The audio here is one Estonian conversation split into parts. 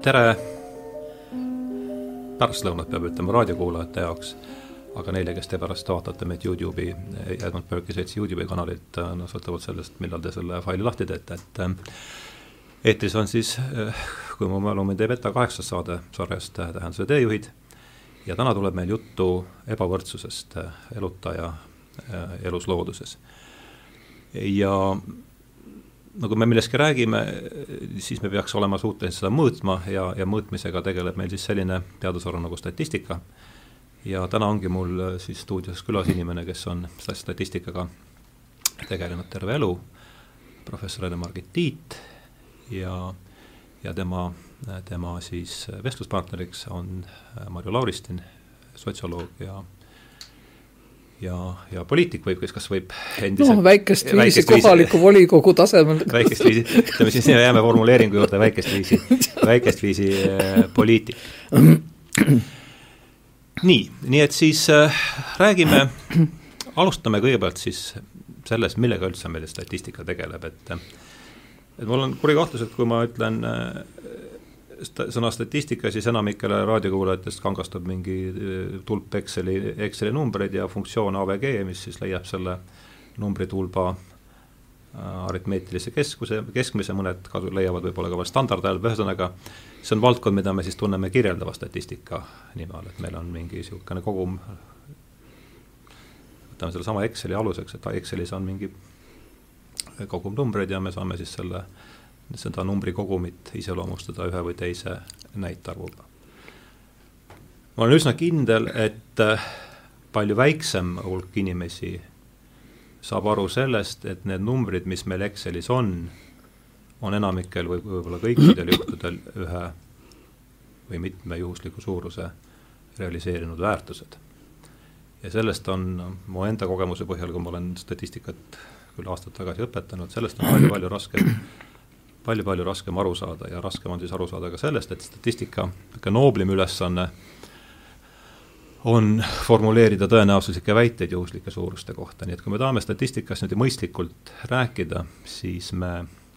tere pärastlõunat, peab ütlema raadiokuulajate jaoks, aga neile, kes te pärast vaatate meid Youtube'i, Edmund Burke'i seltsi Youtube'i kanalit, no sõltuvalt sellest, millal te selle faili lahti teete, et eetris on siis, kui mu mälu mind ei peta, kaheksas saade sarjast Tähenduse teejuhid ja täna tuleb meil juttu ebavõrdsusest elutaja elus looduses. ja no kui me millestki räägime, siis me peaks olema suutelised seda mõõtma ja, ja mõõtmisega tegeleb meil siis selline teadusharu nagu statistika. ja täna ongi mul siis stuudios külas inimene, kes on statistikaga tegelenud terve elu, professor Ene-Margit Tiit ja, ja tema, tema siis vestluspartneriks on Marju Lauristin, sotsioloog ja ja, ja poliitik võib, kes kas võib endiselt no väikest viisi väikest kohaliku viisi, volikogu tasemel. väikest viisi, ütleme siis jääme formuleeringu juurde, väikest viisi, väikest viisi äh, poliitik. nii, nii et siis äh, räägime, alustame kõigepealt siis sellest, millega üldse meil statistika tegeleb, et et mul on kuri kahtlus, et kui ma ütlen äh, sõna statistika, siis enamikele raadiokuulajatest kangastab mingi eh, tulp Exceli, Exceli numbreid ja funktsioon AVG, mis siis leiab selle numbritulba äh, aritmeetilise keskuse, keskmise, mõned kasu, leiavad võib-olla ka veel standardhääl, ühesõnaga see on valdkond, mida me siis tunneme kirjeldava statistika nime all, et meil on mingi niisugune kogum, võtame sellesama Exceli aluseks, et Excelis on mingi kogum numbreid ja me saame siis selle äh, seda numbri kogumit iseloomustada ühe või teise näitarvuga. ma olen üsna kindel, et äh, palju väiksem hulk inimesi saab aru sellest, et need numbrid, mis meil Excelis on, on enamikel või võib-olla kõikidel juhtudel ühe või mitme juhusliku suuruse realiseerinud väärtused. ja sellest on mu enda kogemuse põhjal, kui ma olen statistikat küll aastaid tagasi õpetanud, sellest on palju-palju raskem palju-palju raskem aru saada ja raskem on siis aru saada ka sellest, et statistika niisugune nooblim ülesanne on formuleerida tõenäosuslikke väiteid juhuslike suuruste kohta, nii et kui me tahame statistikast niimoodi mõistlikult rääkida, siis me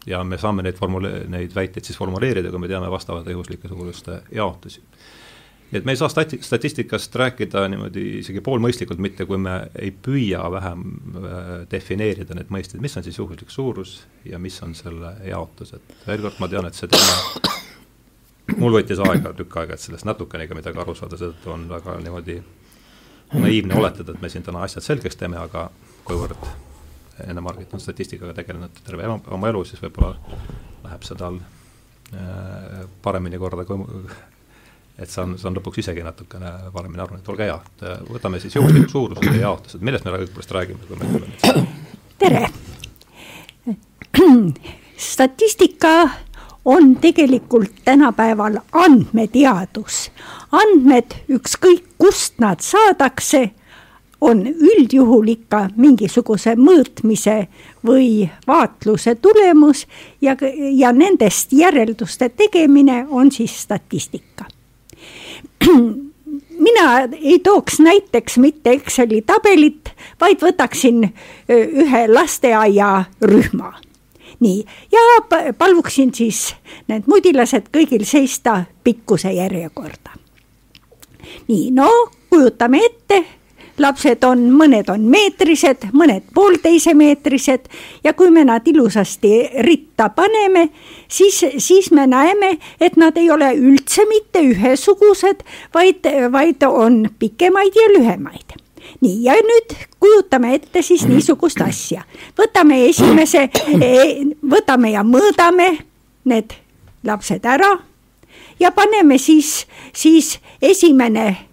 ja me saame neid formule-, neid väiteid siis formuleerida, kui me teame vastavate juhuslike suuruste jaotusi nii et me ei saa stati-, statistikast rääkida niimoodi isegi poolmõistlikult, mitte kui me ei püüa vähem äh, defineerida need mõisted, mis on siis juhuslik suurus ja mis on selle jaotus, et veel kord ma tean, et see teema mul võttis aega, tükk aega, et sellest natukenegi midagi aru saada, seetõttu on väga niimoodi naiivne oletada, et me siin täna asjad selgeks teeme, aga kuivõrd Ene-Margit on statistikaga tegelenud terve oma elu, siis võib-olla läheb see tal äh, paremini korda kui et saan, saan lõpuks isegi natukene paremini aru, et olge hea, et äh, võtame siis juhuslikud suurused ja jaotused, millest me õigupoolest räägime, kui me kuuleme? tere! statistika on tegelikult tänapäeval andmeteadus. andmed, ükskõik kust nad saadakse, on üldjuhul ikka mingisuguse mõõtmise või vaatluse tulemus ja, ja nendest järelduste tegemine on siis statistika mina ei tooks näiteks mitte Exceli tabelit, vaid võtaksin ühe lasteaiarühma. nii, ja palvuksin siis need mudilased kõigil seista pikkuse järjekorda. nii, no kujutame ette lapsed on, mõned on meetrised, mõned poolteise meetrised ja kui me nad ilusasti ritta paneme, siis, siis me näeme, et nad ei ole üldse mitte ühesugused, vaid, vaid on pikemaid ja lühemaid nii, ja nüüd kujutame ette siis niisugust asja. võtame esimese, e, võtame ja mõõdame need lapsed ära ja paneme siis, siis esimene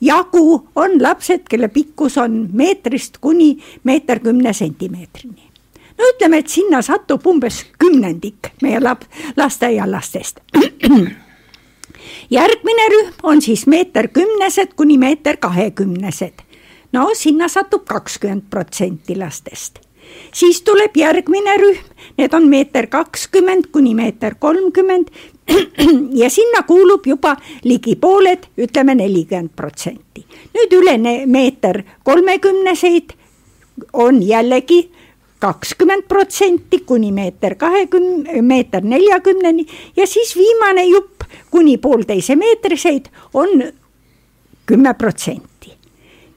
jagu on lapsed, kelle pikkus on meetrist kuni meeter kümne sentimeetrini. no ütleme, et sinna satub umbes kümnendik meie lap-, lasteaialastest. järgmine rühm on siis meeter kümnesed kuni meeter kahekümnesed. no sinna satub kakskümmend protsenti lastest siis tuleb järgmine rühm, need on meeter kakskümmend kuni meeter kolmkümmend ja sinna kuulub juba ligi pooled, ütleme nelikümmend protsenti. nüüd üle meeter kolmekümneseid on jällegi kakskümmend protsenti kuni meeter kahekümne, meeter neljakümneni ja siis viimane jupp kuni poolteise meetriseid, on kümme protsenti.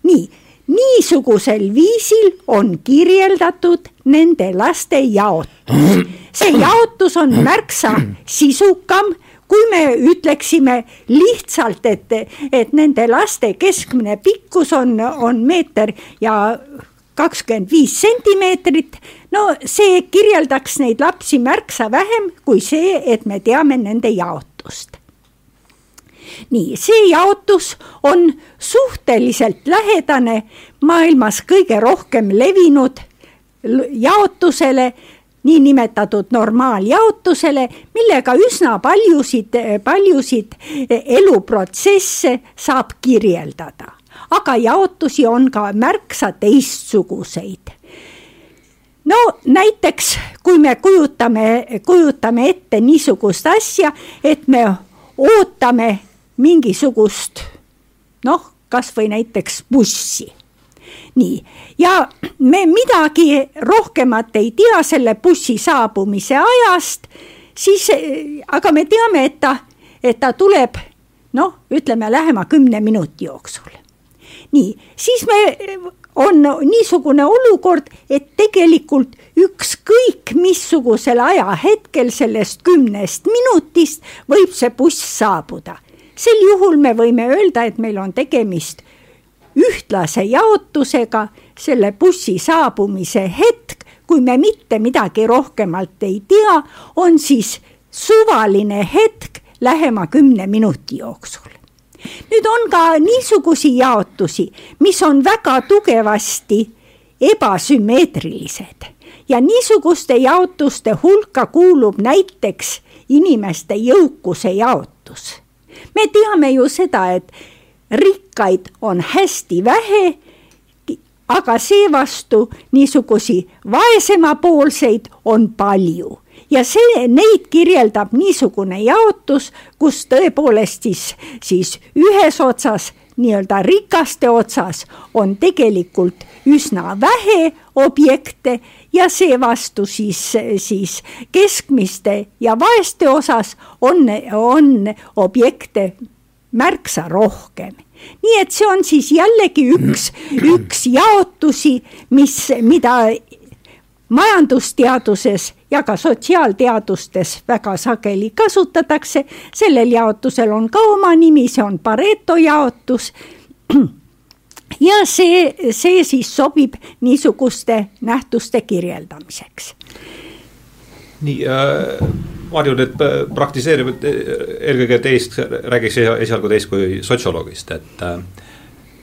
nii, niisugusel viisil on kirjeldatud nende laste jaotus. see jaotus on märksa sisukam kui me ütleksime lihtsalt, et, et nende laste keskmine pikkus on, on meeter ja kakskümmend viis sentimeetrit, no see kirjeldaks neid lapsi märksa vähem kui see, et me teame nende jaotust. Nii, see jaotus on suhteliselt lähedane maailmas kõige rohkem levinud jaotusele niinimetatud normaaljaotusele, millega üsna paljusid, paljusid eluprotsesse saab kirjeldada. aga jaotusi on ka märksa teistsuguseid. no näiteks, kui me kujutame, kujutame ette niisugust asja, et me ootame mingisugust noh, kasvõi näiteks bussi nii, ja me midagi rohkemat ei tea selle bussi saabumise ajast, siis aga me teame, et ta, et ta tuleb noh, ütleme lähema kümne minuti jooksul. nii, siis me, on niisugune olukord, et tegelikult ükskõik missugusel ajahetkel sellest kümnest minutist võib see buss saabuda. Sel juhul me võime öelda, et meil on tegemist ühtlase jaotusega selle bussi saabumise hetk, kui me mitte midagi rohkemalt ei tea, on siis suvaline hetk lähema kümne minuti jooksul. nüüd on ka niisugusi jaotusi, mis on väga tugevasti ebasümmeetrilised ja niisuguste jaotuste hulka kuulub näiteks inimeste jõukuse jaotus. Me teame ju seda, et rikkaid on hästi vähe, aga seevastu niisugusi vaesemapoolseid on palju. Ja see, neid kirjeldab niisugune jaotus, kus tõepoolest siis, siis ühes otsas, nii-öelda rikaste otsas on tegelikult üsna vähe objekte ja seevastu siis, siis keskmiste ja vaeste osas on, on objekte märksa rohkem. nii et see on siis jällegi üks, üks jaotusi, mis, mida majandusteaduses ja ka sotsiaalteadustes väga sageli kasutatakse. sellel jaotusel on ka oma nimi, see on Pareto jaotus. ja see, see siis sobib niisuguste nähtuste kirjeldamiseks. nii äh Marju nüüd äh, praktiseerib äh, eelkõige teist, räägiks esialgu teist kui sotsioloogist, et äh,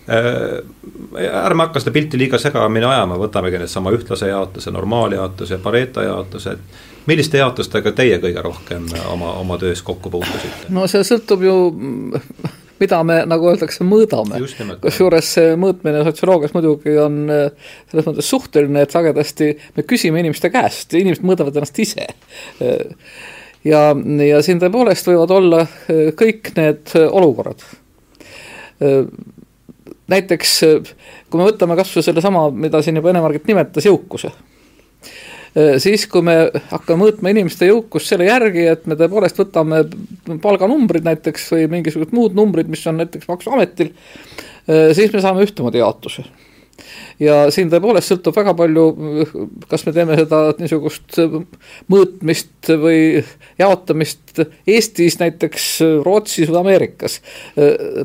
ärme hakka seda pilti liiga segamini ajama, võtamegi needsama ühtlase jaotuse, normaaljaotuse, Pareto jaotuse, et milliste jaotustega teie kõige rohkem oma, oma töös kokku puutusite? no see sõltub ju mida me, nagu öeldakse, mõõdame. kusjuures see mõõtmine sotsioloogias muidugi on selles mõttes suhteline, et sagedasti me küsime inimeste käest, inimesed mõõdavad ennast ise ja, ja siin tõepoolest võivad olla äh, kõik need äh, olukorrad. Äh, näiteks kui me võtame kas või sellesama, mida siin juba Ene-Margit nimetas, jõukuse. Siis, kui me hakkame mõõtma inimeste jõukust selle järgi, et me tõepoolest võtame palganumbrid näiteks või mingisugused muud numbrid, mis on näiteks Maksuametil, siis me saame ühtemoodi jaotuse ja siin tõepoolest sõltub väga palju, kas me teeme seda niisugust mõõtmist või jaotamist Eestis, näiteks Rootsis või Ameerikas.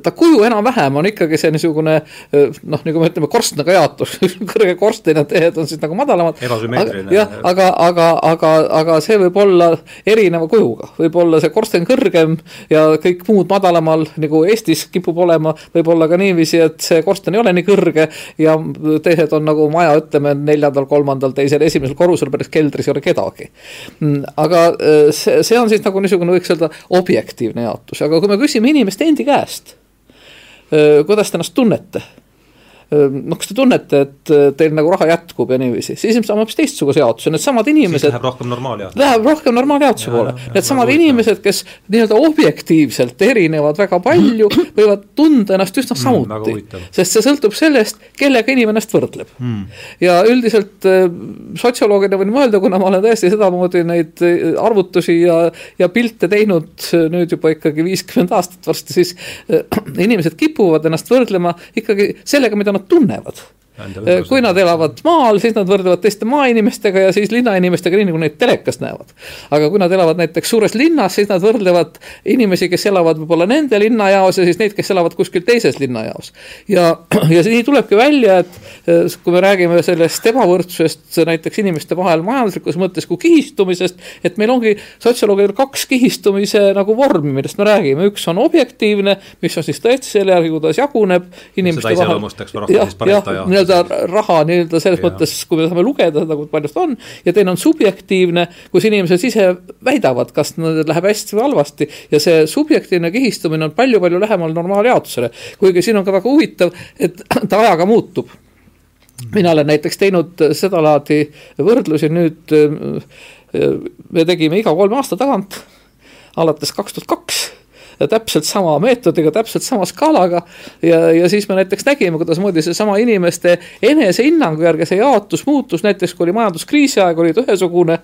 ta kuju enam-vähem on ikkagi see niisugune noh, nagu me ütleme, korstnaga jaotus kõrge korstena tehed on siis nagu madalamad. ebasümmeetriline. jah, aga, aga, aga, aga see võib olla erineva kujuga, võib olla see korsten kõrgem ja kõik muud madalamal, nagu Eestis kipub olema, võib olla ka niiviisi, et see korsten ei ole nii kõrge ja teised on nagu maja, ütleme neljandal, kolmandal, teisel, esimesel korrusel, päris keldris ei ole kedagi. Mm, aga äh, see, see on siis nagu niisugune, võiks öelda, objektiivne jaotus, aga kui me küsime inimeste endi käest, äh, kuidas te ennast tunnete noh, kas te tunnete, et äh, teil nagu raha jätkub ja niiviisi, siis ilmselt saame hoopis teistsuguse jaotuse, needsamad inimesed. läheb rohkem normaaljaotuse. Läheb rohkem normaaljaotuse poole, needsamad inimesed, kes nii-öelda objektiivselt erinevad väga palju, võivad tunda ennast üsna mm, samuti. mm,. sest see sõltub sellest, kellega inimene ennast võrdleb. Mm.. ja üldiselt äh, sotsioloogina võin mõelda, kuna ma olen täiesti sedamoodi neid äh, arvutusi ja, ja pilte teinud nüüd juba ikkagi viiskümmend aastat varsti, siis äh, inimesed kipuvad ennast võrdlema ikkagi sellega, mida nad tunnevad. Äh, kui nad elavad maal, siis nad võrdlevad teiste maainimestega ja siis linnainimestega, nii nagu neid telekast näevad. aga kui nad elavad näiteks suures linnas, siis nad võrdlevad inimesi, kes elavad võib-olla nende linnajaos ja siis neid, kes elavad kuskil teises linnajaos. ja, ja nii tulebki välja, et äh, kui me räägime sellest ebavõrdsusest näiteks inimeste vahel majanduslikus mõttes kui kihistumisest, et meil ongi sotsioloogidel kaks kihistumise nagu vormi, millest me räägime, üks on objektiivne, mis on siis tõesti selle järgi, kuidas jaguneb inimeste vahel. seda iseloomustaks rohkem siis Pareto jaotus nii-öelda raha nii-öelda selles ja. mõttes, kui me saame lugeda seda, kui palju seda on. ja teine on subjektiivne, kus inimesed ise väidavad, kas neil läheb hästi või halvasti. ja see subjektiivne kihistumine on palju-palju lähemal normaaljaotusele. kuigi siin on ka väga huvitav, et ta ajaga muutub mina olen näiteks teinud sedalaadi võrdlusi nüüd, me tegime iga kolme aasta tagant, alates kaks tuhat kaks täpselt sama meetodiga, täpselt sama skaalaga. ja, ja siis me näiteks nägime, kuidasmoodi seesama inimeste enesehinnangu järgi see jaotus muutus, näiteks kui oli majanduskriisi aeg, oli ta ühesugune.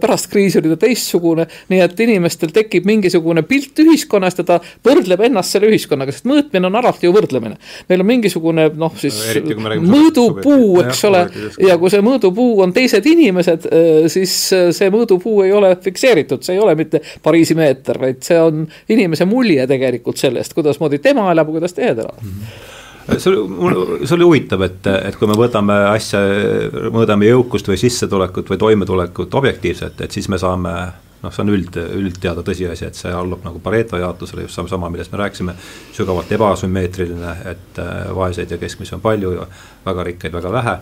pärast kriisi oli ta teistsugune, nii et inimestel tekib mingisugune pilt ühiskonnast ja ta võrdleb ennast selle ühiskonnaga, sest mõõtmine on alati ju võrdlemine. meil on mingisugune noh, siis mõõdupuu, eks ole, ja kui see mõõdupuu on teised inimesed, siis see mõõdupuu ei ole fikseeritud, see ei ole mitte Pariisi meeter, vaid see on inimese mulje tegelikult sellest, kuidasmoodi tema elab kuidas teised elavad mm. -hmm see oli, see oli huvitav, et, et kui me võtame asja, mõõdame jõukust või sissetulekut või toimetulekut objektiivselt, et siis me saame noh, see on üld, üldteada tõsiasi, et see allub nagu Pareto jaotusele, just sama, millest me rääkisime, sügavalt ebasümmeetriline, et äh, vaeseid ja keskmisi on palju ja väga rikkaid väga vähe,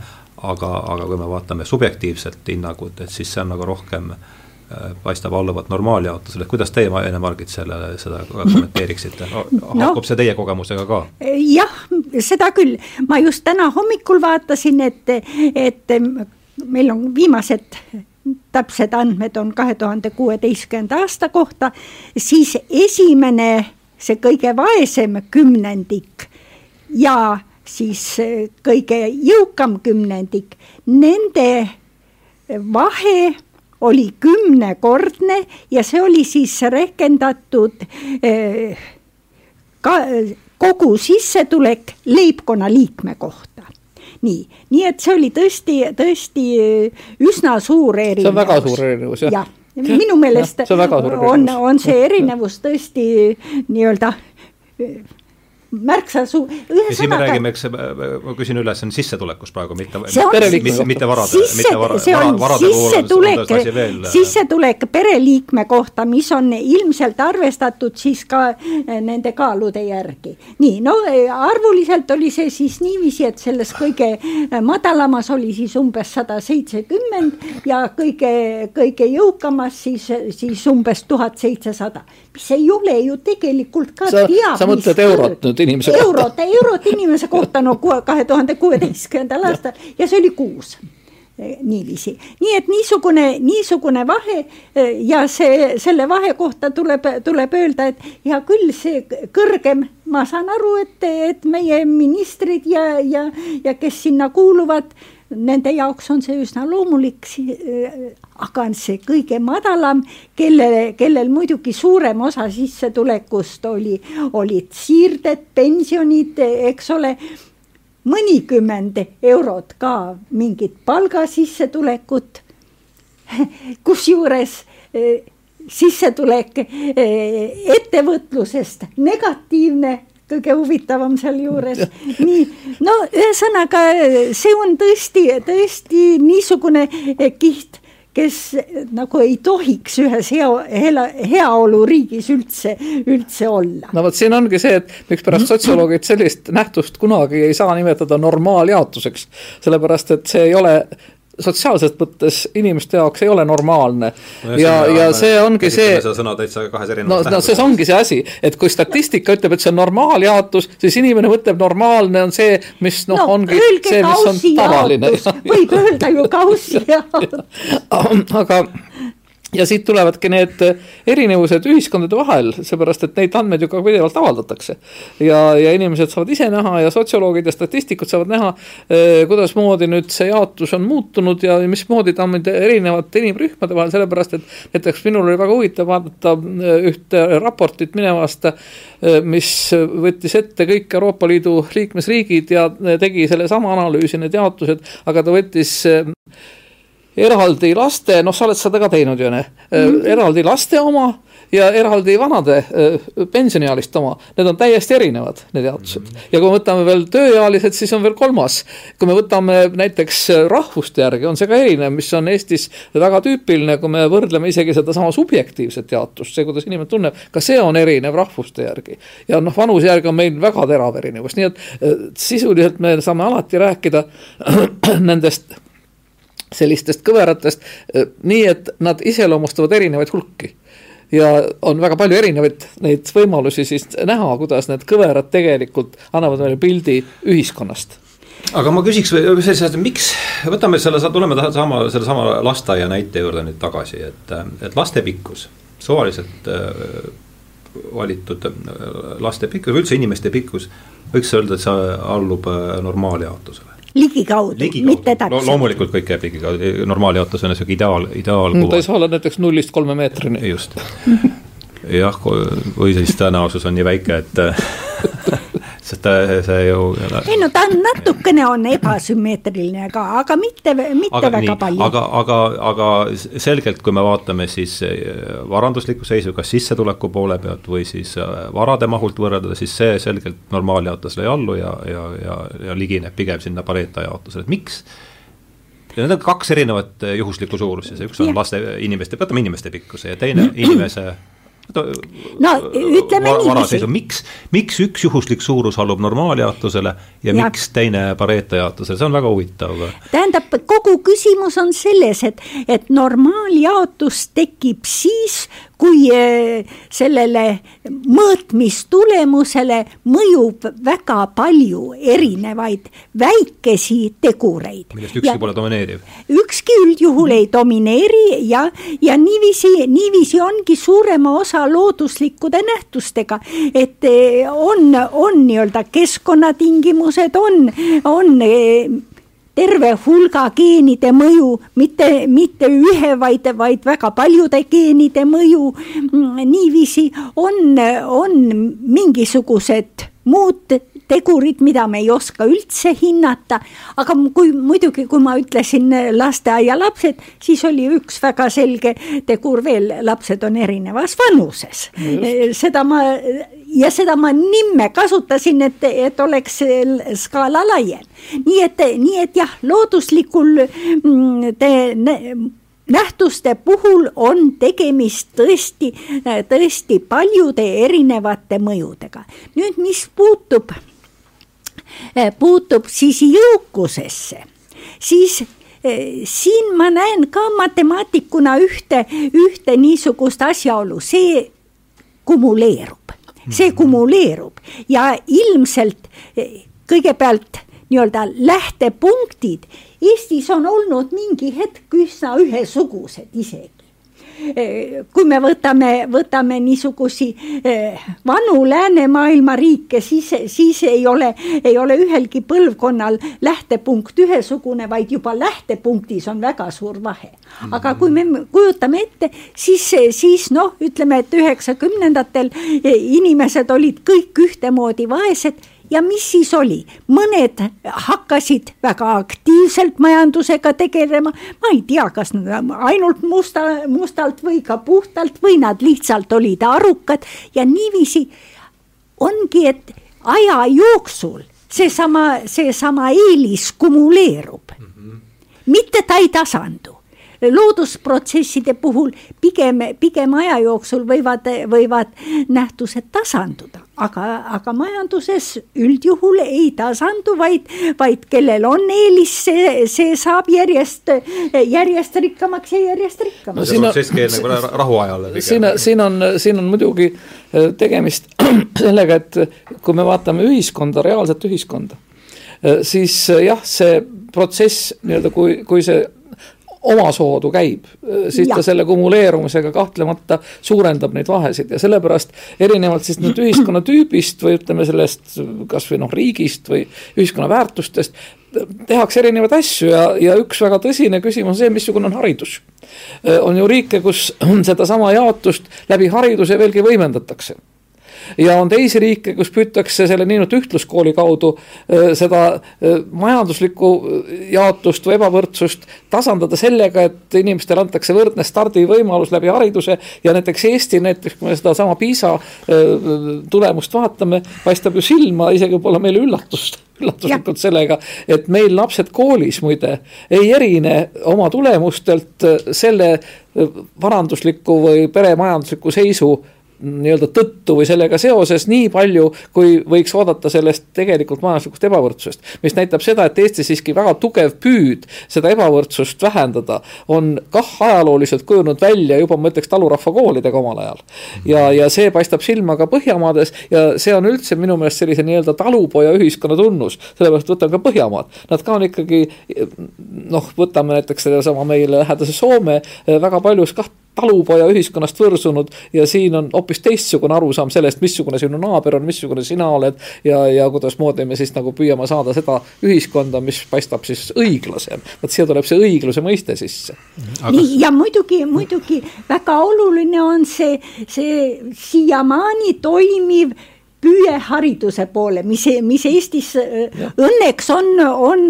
aga, aga kui me vaatame subjektiivset hinnangut, et siis see on nagu rohkem Äh, paistab alluvat normaaljaotusele, kuidas teie, Ene-Margit, sellele, seda kommenteeriksite? No,? haakub no, see teie kogemusega ka? jah, seda küll, ma just täna hommikul vaatasin, et, et meil on viimased täpsed andmed on kahe tuhande kuueteistkümnenda aasta kohta, siis esimene, see kõige vaesem kümnendik ja siis kõige jõukam kümnendik, nende vahe oli kümnekordne ja see oli siis rehkendatud eh, ka kogu sissetulek leibkonna liikme kohta. Nii, nii et see oli tõesti, tõesti üsna suur erinevus. see on väga suur erinevus jah. Ja, minu meelest ja, on, on see erinevus tõesti nii-öelda märksa su-. ja siin me räägime, eks, ma küsin üle, see on sissetulekus praegu, mitte, mitte, mitte varade, mitte vara, see on varade sissetulek, sissetulek pereliikme kohta, mis on ilmselt arvestatud siis ka eh, nende kaalude järgi. nii, no eh, arvuliselt oli see siis niiviisi, et selles kõige eh, madalamas oli siis umbes sada seitsekümmend ja kõige, kõige jõukamas siis, siis umbes tuhat seitsesada, mis ei ole ju tegelikult ka teab. sa mõtled eurot nüüd inimese kohta? eurot, eurot inimese kohta no kahe tuhande kuueteistkümnendal aastal. Ja see oli kuus niiviisi, nii et niisugune, niisugune vahe ja see, selle vahe kohta tuleb, tuleb öelda, et hea küll, see kõrgem, ma saan aru, et, et meie ministrid ja, ja, ja kes sinna kuuluvad nende jaoks on see üsna loomulik, aga see kõige madalam, kellele, kellel muidugi suurem osa sissetulekust oli, olid siirded, pensionid, eks ole, mõnikümmend eurot ka mingit palgasissetulekut, kusjuures eh, sissetulek eh, ettevõtlusest negatiivne kõige huvitavam sealjuures. nii, no ühesõnaga see on tõesti, tõesti niisugune kiht kes nagu ei tohiks ühes hea, hea, heaoluriigis üldse, üldse olla. no vot, siin ongi see, et mikspärast sotsioloogid sellist nähtust kunagi ei saa nimetada normaaljaotuseks. sellepärast, et see ei ole sotsiaalses mõttes inimeste jaoks ei ole normaalne no,. ja, ja see ongi see. sõna täitsa kahes erinevas no, no see ongi see asi, et kui statistika ütleb, et see on normaaljaotus, siis inimene mõtleb, normaalne on see, mis noh no,, ongi see, mis on tavaline. võib öelda ju kaussi jaotus aga ja siit tulevadki need erinevused ühiskondade vahel, seepärast et neid andmeid ju ka pidevalt avaldatakse. ja, ja inimesed saavad ise näha ja sotsioloogid ja statistikud saavad näha, eh, kuidasmoodi nüüd see jaotus on muutunud ja mismoodi ta on erinevate inimrühmade vahel, sellepärast et näiteks minul oli väga huvitav vaadata eh, ühte raportit mine aasta, mis võttis ette kõik Euroopa Liidu liikmesriigid ja tegi sellesama analüüsi, need jaotused, aga ta võttis eraldi laste, noh, sa oled seda ka teinud ju, mm eraldi laste oma ja eraldi vanade pensioniealiste oma, need on täiesti erinevad, need jaotused mm. -hmm. ja kui me võtame veel tööealised, siis on veel kolmas. kui me võtame näiteks rahvuste järgi, on see ka erinev, mis on Eestis väga tüüpiline, kui me võrdleme isegi sedasama subjektiivset jaotust, see, kuidas inimene tunneb, ka see on erinev rahvuste järgi. ja noh, vanuse järgi on meil väga terav erinevus, nii et sisuliselt me saame alati rääkida nendest sellistest kõveratest, eh, nii et nad iseloomustavad erinevaid hulki. ja on väga palju erinevaid neid võimalusi siis näha, kuidas need kõverad tegelikult annavad meile pildi ühiskonnast aga ma küsiks sellise asja, miks, võtame selle, tuleme sama, sellesama lasteaia näite juurde nüüd tagasi, et, et laste pikkus, suvaliselt äh, valitud äh, laste pikkus üldse inimeste pikkus, võiks öelda, et see allub äh, normaaljaotusele ligikaudu, mitte täpselt Lo. loomulikult kõik jääb ligikaudu, normaaljaotus on niisugune ideaal, ideaal no,. ta ei saa olla näiteks nullist kolme meetrini. just jah, või siis tõenäosus on nii väike, et sest ta, see ju. ei no ta on natukene on ebasümmeetriline ka, aga mitte, mitte aga, väga nii, palju. aga, aga, aga selgelt, kui me vaatame siis eh, varanduslikku seisu, kas sissetuleku poole pealt või siis eh, varade mahult võrrelda, siis see selgelt normaaljaotusele ei allu ja, ja, ja, ja ligineb pigem sinna Pareto jaotusele, et miks ja need on kaks erinevat eh, juhuslikku suurust, üks on ja. laste, inimeste, võtame inimeste pikkuse ja teine inimese no ütleme niiviisi. miks, miks üks juhuslik suurus allub normaaljaotusele ja, ja miks teine Pareto jaotusele, see on väga huvitav. tähendab, kogu küsimus on selles, et, et normaaljaotus tekib siis, kui eh, sellele mõõtmistulemusele mõjub väga palju erinevaid väikesi tegureid. millest ükski ja pole domineeriv. ükski üldjuhul ei domineeri ja, ja niiviisi, niiviisi ongi suurema osa looduslikkude nähtustega, et eh, on, on nii-öelda keskkonnatingimused, on, on eh, terve hulga geenide mõju, mitte, mitte ühe, vaid, vaid väga paljude geenide mõju. niiviisi on, on mingisugused muud tegurid, mida me ei oska üldse hinnata. aga kui muidugi, kui ma ütlesin lasteaialapsed, siis oli üks väga selge tegur veel, lapsed on erinevas vanuses. seda ma ja seda ma nimme kasutasin, et, et oleks skaala laiem. nii et, nii et jah, looduslikul mm, te, nähtuste puhul on tegemist tõesti, tõesti paljude erinevate mõjudega. nüüd, mis puutub, puutub siis jõukusesse, siis siin ma näen ka matemaatikuna ühte, ühte niisugust asjaolu, see kumuleerub see kumuleerub. Ja ilmselt eh, kõigepealt nii-öelda lähtepunktid. Eestis on olnud mingi hetk üsna ühesugused isegi kui me võtame, võtame niisugusi eh, vanu läänemaailma riike, siis, siis ei ole, ei ole ühelgi põlvkonnal lähtepunkt ühesugune, vaid juba lähtepunktis on väga suur vahe. aga kui me kujutame ette, siis, siis noh, ütleme, et üheksakümnendatel inimesed olid kõik ühtemoodi vaesed ja mis siis oli, mõned hakkasid väga aktiivselt majandusega tegelema, ma ei tea, kas nad ainult musta, mustalt või ka puhtalt või nad lihtsalt olid arukad ja niiviisi ongi, et aja jooksul seesama, seesama eelis kumuleerub mm. -hmm. mitte ta ei tasandu loodusprotsesside puhul pigem, pigem aja jooksul võivad, võivad nähtused tasanduda, aga, aga majanduses üldjuhul ei tasandu, vaid, vaid kellel on eelis, see, see saab järjest, järjest rikkamaks ja järjest rikkamaks no,. see protsess käib nagu rahuajal. siin, siin on, siin on muidugi äh, tegemist sellega, et kui me vaatame ühiskonda, reaalset ühiskonda, äh, siis äh, jah, see protsess nii-öelda, kui, kui see omasoodu käib, siis ja. ta selle kumuleerumisega kahtlemata suurendab neid vahesid ja sellepärast erinevalt siis nüüd ühiskonnatüübist või ütleme sellest kasvõi noh, riigist või ühiskonna väärtustest. tehakse erinevaid asju ja, ja üks väga tõsine küsimus on see, missugune on haridus. on ju riike, kus sedasama jaotust läbi hariduse veelgi võimendatakse ja on teisi riike, kus püütakse selle niinimetatud ühtluskooli kaudu seda majanduslikku jaotust või ebavõrdsust tasandada sellega, et inimestele antakse võrdne stardivõimalus läbi hariduse ja näiteks Eesti näiteks, kui me sedasama PISA tulemust vaatame, paistab ju silma, isegi pole meile üllatust üllatuslikult sellega, et meil lapsed koolis muide ei erine oma tulemustelt selle varandusliku või peremajandusliku seisu nii-öelda tõttu või sellega seoses nii palju, kui võiks oodata sellest tegelikult majanduslikust ebavõrdsusest. mis näitab seda, et Eestis siiski väga tugev püüd seda ebavõrdsust vähendada on kah ajalooliselt kujunenud välja juba ma ütleks talurahva koolidega omal ajal. ja, ja see paistab silma ka Põhjamaades ja see on üldse minu meelest sellise nii-öelda talupoja ühiskonna tunnus. sellepärast võtan ka Põhjamaad, nad ka on ikkagi noh, võtame näiteks sedasama meile lähedase Soome väga paljus kah talupoja ühiskonnast võrsunud ja siin on hoopis teistsugune arusaam sellest, missugune sinu naaber on, missugune sina oled. ja, ja kuidasmoodi me siis nagu püüame saada seda ühiskonda, mis paistab siis õiglasem. vot siia tuleb see õigluse mõiste sisse. Aga... nii ja muidugi, muidugi väga oluline on see, see siiamaani toimiv püüe hariduse poole, mis, mis Eestis ja. õnneks on, on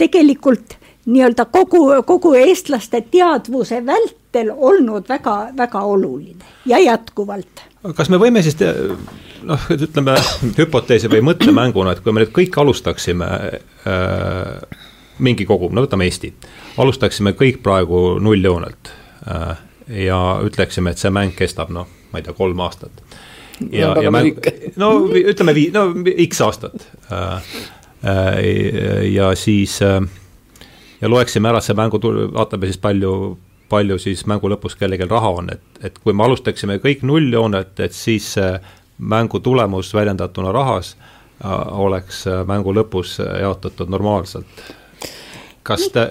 tegelikult nii-öelda kogu, kogu eestlaste teadvuse vältel olnud väga-väga oluline ja jätkuvalt. kas me võime siis noh, ütleme hüpoteesi või mõttemänguna, et kui me nüüd kõik alustaksime äh, mingi kogum, no võtame Eesti, alustaksime kõik praegu nulljoonelt äh, ja ütleksime, et see mäng kestab noh, ma ei tea, kolm aastat. ja, ja mäng, no ütleme vii-, no X aastat äh, äh, ja siis äh, ja loeksime ära see mängu, vaatame siis palju, palju siis mängu lõpus kellelgi raha on, et, et kui me alustaksime kõik nulljoonelt, et siis mängu tulemus väljendatuna rahas äh, oleks äh, mängu lõpus jaotatud normaalselt kas ta,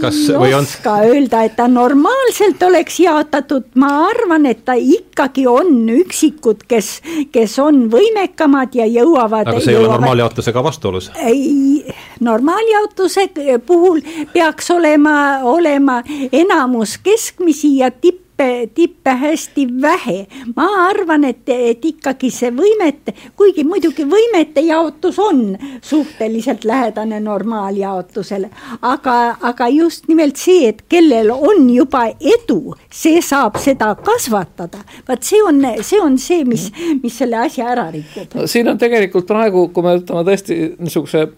kas ei või on? ei oska öelda, et ta normaalselt oleks jaotatud, ma arvan, et ta ikkagi on üksikud, kes, kes on võimekamad ja jõuavad. aga see ei jõuavad... ole normaaljaotusega vastuolus? ei, normaaljaotuse puhul peaks olema, olema enamus keskmisi ja tipp tippe, tippe hästi vähe. ma arvan, et, et ikkagi see võimete, kuigi muidugi võimete jaotus on suhteliselt lähedane normaaljaotusele, aga, aga just nimelt see, et kellel on juba edu, see saab seda kasvatada. vaat see on, see on see, mis, mis selle asja ära rikub no,. siin on tegelikult praegu, kui me võtame tõesti niisuguse